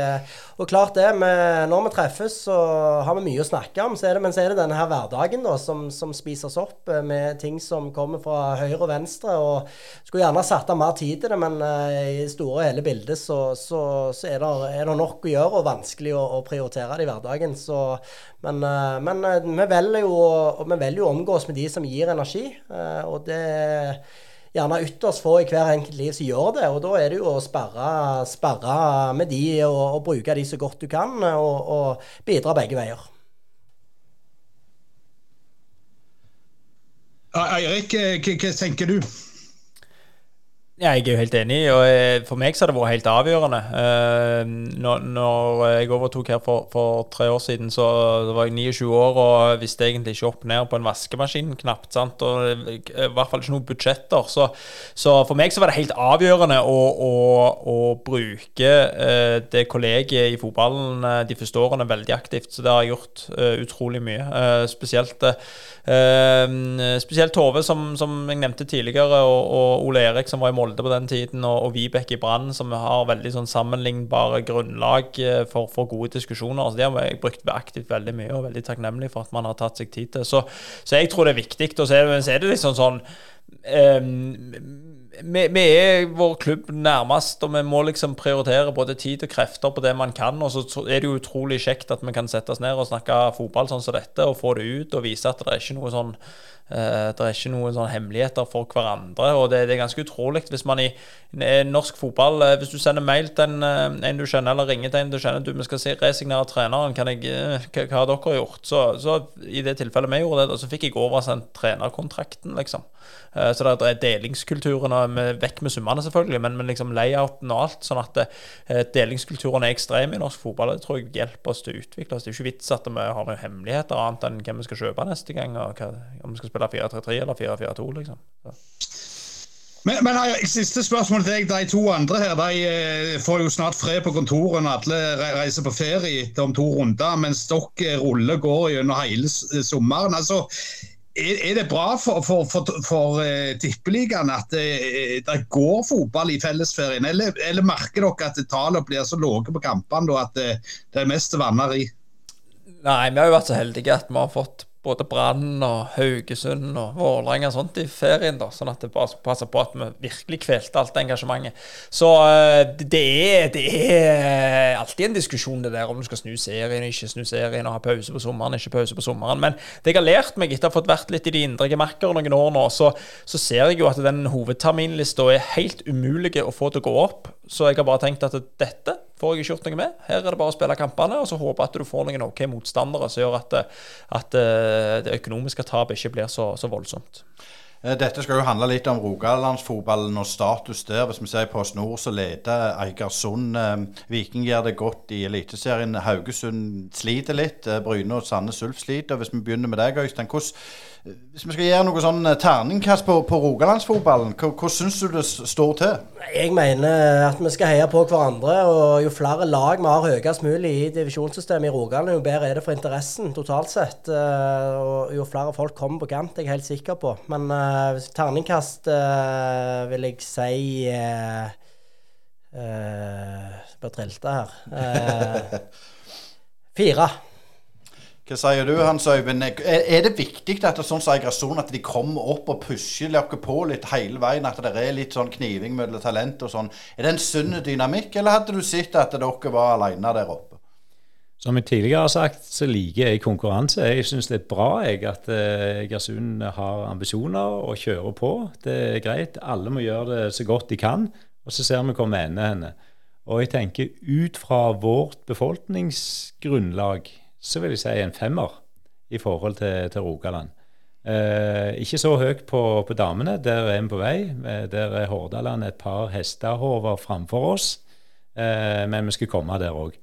S3: Og klart det, med, når vi treffes, så har vi mye å snakke om. Så det, men så er det denne her hverdagen da, som, som spises opp med ting som kommer fra høyre og venstre. og Skulle gjerne satt av mer tid til det, men i store og hele bildet så, så, så er, det, er det nok å gjøre og vanskelig å, å prioritere det i hverdagen. Så, men, eh, men eh, vi, velger jo, vi velger jo å omgås med de som gir energi. Eh, og det er gjerne ytterst få i hver enkelt liv som gjør det. Og da er det jo å sperre, sperre med de og, og, bruke de så godt du kan, og, og bidra begge veier.
S2: Eirik, hva tenker du?
S4: Jeg er jo helt enig. og eh, For meg så har det vært helt avgjørende. Eh, når, når jeg overtok her for, for, tre år siden, så var jeg 29 år og visste egentlig ikke opp ned på en vaskemaskin knapt. sant? Og I hvert fall ikke noen budsjetter. Så, så for meg så var det helt avgjørende å, å, å bruke eh, det kollegiet i fotballen de første årene veldig aktivt. Så det har jeg gjort utrolig mye. spesielt spesielt Tove, som, som, jeg nevnte tidligere, og, og Ole Erik, som var i mål Molde på den tiden, og, og Vibeke i Brann, som har veldig sånn sammenlignbare grunnlag eh, for, for, gode diskusjoner. Altså, Det har jeg brukt aktivt veldig mye, og veldig takknemlig for at man har tatt seg tid til. Så, så jeg tror det er viktig. Og så er det, så er det liksom sånn um, vi, vi, er vår klubb nærmest, og vi må liksom prioritere både tid og krefter på det man kan. Og så er det jo utrolig kjekt at vi kan sette oss ned og snakke fotball sånn som dette, og få det ut og vise at det er ikke noe sånn Uh, det er ikke noen sånn hemmeligheter for hverandre. og Det, det er ganske utrolig hvis man i, i norsk fotball uh, Hvis du sender mail til en, uh, en, du kjenner, eller ringer til en du kjenner du, vi skal si, resignere treneren, kan jeg, hva, hva har dere gjort? Så, så, I det tilfellet vi gjorde det, så fikk jeg oversendt trenerkontrakten, liksom. så det er delingskulturen, og med, vekk med summene selvfølgelig, men, men liksom layouten og alt. sånn at delingskulturen er ekstrem i norsk fotball. Det tror jeg hjelper oss til å utvikle oss. Det er ikke vits at vi har noen hemmeligheter annet enn hvem vi skal kjøpe neste gang. og hva, om vi skal spille 4-3-3 eller 4-4-2, liksom. Så.
S2: Men, men Siste spørsmål til deg. De to andre her de eh, får jo snart fred på kontoret når alle reiser på ferie etter om to runder, mens dere ruller går gjennom hele sommeren. altså er, er det bra for, for, for, for uh, tippeligaen at det, det går fotball i fellesferien, eller, eller merker dere at tallene blir så lave på kampene at det, det er mest vanneri?
S4: Nei, vi har jo vært så heldige at vi har fått både Brann og Haugesund og Vålerenga og sånt i ferien, da, sånn at det bare passer på at vi virkelig kvelte alt engasjementet. Så det er, det er alltid en diskusjon det der om du skal snu serien, ikke snu serien, og ha pause på sommeren, ikke pause på sommeren. Men det jeg har lært meg etter å ha fått vært litt i de indre gemakker noen år nå, så, så ser jeg jo at den hovedterminlista er helt umulig å få til å gå opp. Så jeg har bare tenkt at dette får jeg ikke gjort noe med. Her er det bare å spille kampene og så håpe at du får noen OK motstandere som gjør at, at, eh, det økonomiske tapet ikke blir så, så voldsomt.
S1: Eh, dette skal jo handle litt om rogalandsfotballen og status der. Hvis vi ser på Snor så leder Eigersund. Eh, Viking gjør det godt i Eliteserien. Haugesund sliter litt. Bryne og Sandnes Ulf sliter. Hvis vi begynner med deg, Øystein. hvordan hvis vi skal gjøre noe sånn eh, terningkast på, på rogalandsfotballen, hvordan syns du det står til?
S3: Jeg mener at vi skal heie på hverandre. og Jo flere lag vi har høyest mulig i divisjonssystemet i Rogaland, jo bedre er det for interessen totalt sett. Eh, og Jo flere folk kommer på kant, jeg er jeg helt sikker på. Men uh, terningkast uh, vil jeg si uh, uh, Bare trilte her. fire.
S1: Hva sier du, Hans Øyvind? Er det viktig at det sånn Eigersund, at de kommer opp og pusher dere på litt hele veien? At det er litt sånn kniving mellom talent og sånn? Er det en sunn dynamikk, eller hadde du sett at dere var alene der oppe?
S5: Som jeg tidligere har sagt, så liker jeg konkurranse. Jeg syns det er bra jeg, at eh, Egersund har ambisjoner og kjører på. Det er greit. Alle må gjøre det så godt de kan, og så ser vi hvor vi ender henne. Og jeg tenker ut fra vårt befolkningsgrunnlag så vil jeg si en femmer i forhold til, til Rogaland. Eh, ikke så høyt på, på, damene, der er vi på vei. Eh, der er Hordaland et par hestehover framfor oss. Eh, men vi skal komme der òg.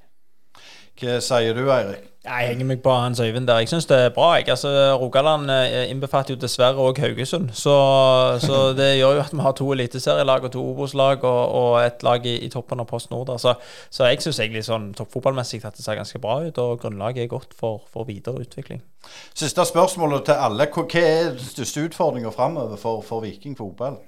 S1: Hva sier du, Eirik?
S4: Jeg henger meg på Hans Øyvind der. Jeg syns det er bra. Altså, Rogaland eh, innbefatter jo dessverre òg Haugesund. Så, så, det gjør jo at vi har to eliteserielag og to Obos-lag og, og, et lag i, i toppen av Post Nord. Så, så, jeg syns egentlig sånn toppfotballmessig at det ser ganske bra ut, og grunnlaget er godt for, for videre utvikling.
S1: Siste spørsmålet til alle. Hva er den største utfordringa framover for, for Viking fotball?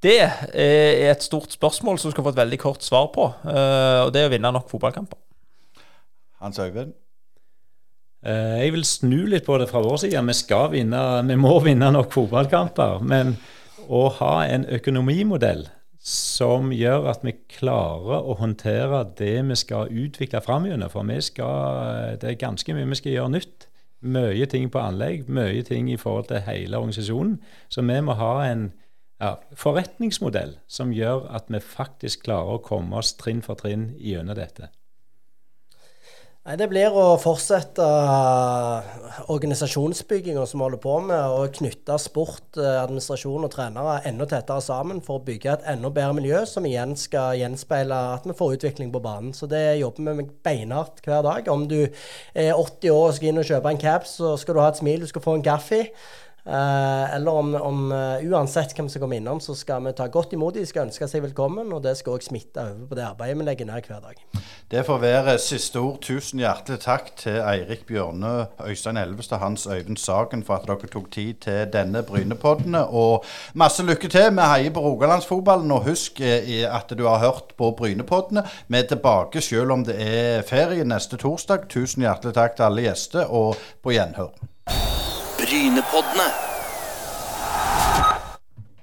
S4: Det er et stort spørsmål som du skal få et veldig kort svar på. Eh, og det er å vinne nok fotballkamper.
S1: Hans Øyvind?
S5: Uh, jeg vil snu litt på det fra vår side. Vi skal vinne, vi må vinne nok fotballkamper. Men å ha en økonomimodell som gjør at vi klarer å håndtere det vi skal utvikle framover. For vi skal, det er ganske mye vi skal gjøre nytt. Mye ting på anlegg, mye ting i forhold til hele organisasjonen. Så vi må ha en ja, forretningsmodell som gjør at vi faktisk klarer å komme oss trinn for trinn gjennom dette.
S3: Nei, Det blir å fortsette organisasjonsbygginga som vi holder på med, og knytte sport, eh, administrasjon og trenere enda tettere sammen for å bygge et enda bedre miljø, som igjen skal gjenspeile at vi får utvikling på banen. Så det jobber vi med beinhardt hver dag. Om du er 80 år og skal inn og kjøpe en caps, så skal du ha et smil, du skal få en kaffe. Uh, eller om, om uh, uansett hvem som kommer innom, så skal vi ta godt imot dem, skal ønske seg velkommen. Og det skal òg smitte over på det arbeidet vi legger ned hver dag.
S1: Det får være siste ord. Tusen hjertelig takk til Eirik Bjørne, Øystein Elvestad, Hans Øyvind Sagen for at dere tok tid til denne Brynepodden. Og masse lykke til. Vi heier på rogalandsfotballen. Og husk eh, at du har hørt på Brynepoddene. Vi er tilbake selv om det er ferie neste torsdag. Tusen hjertelig takk til alle gjester, og på gjenhør. Brynepoddene.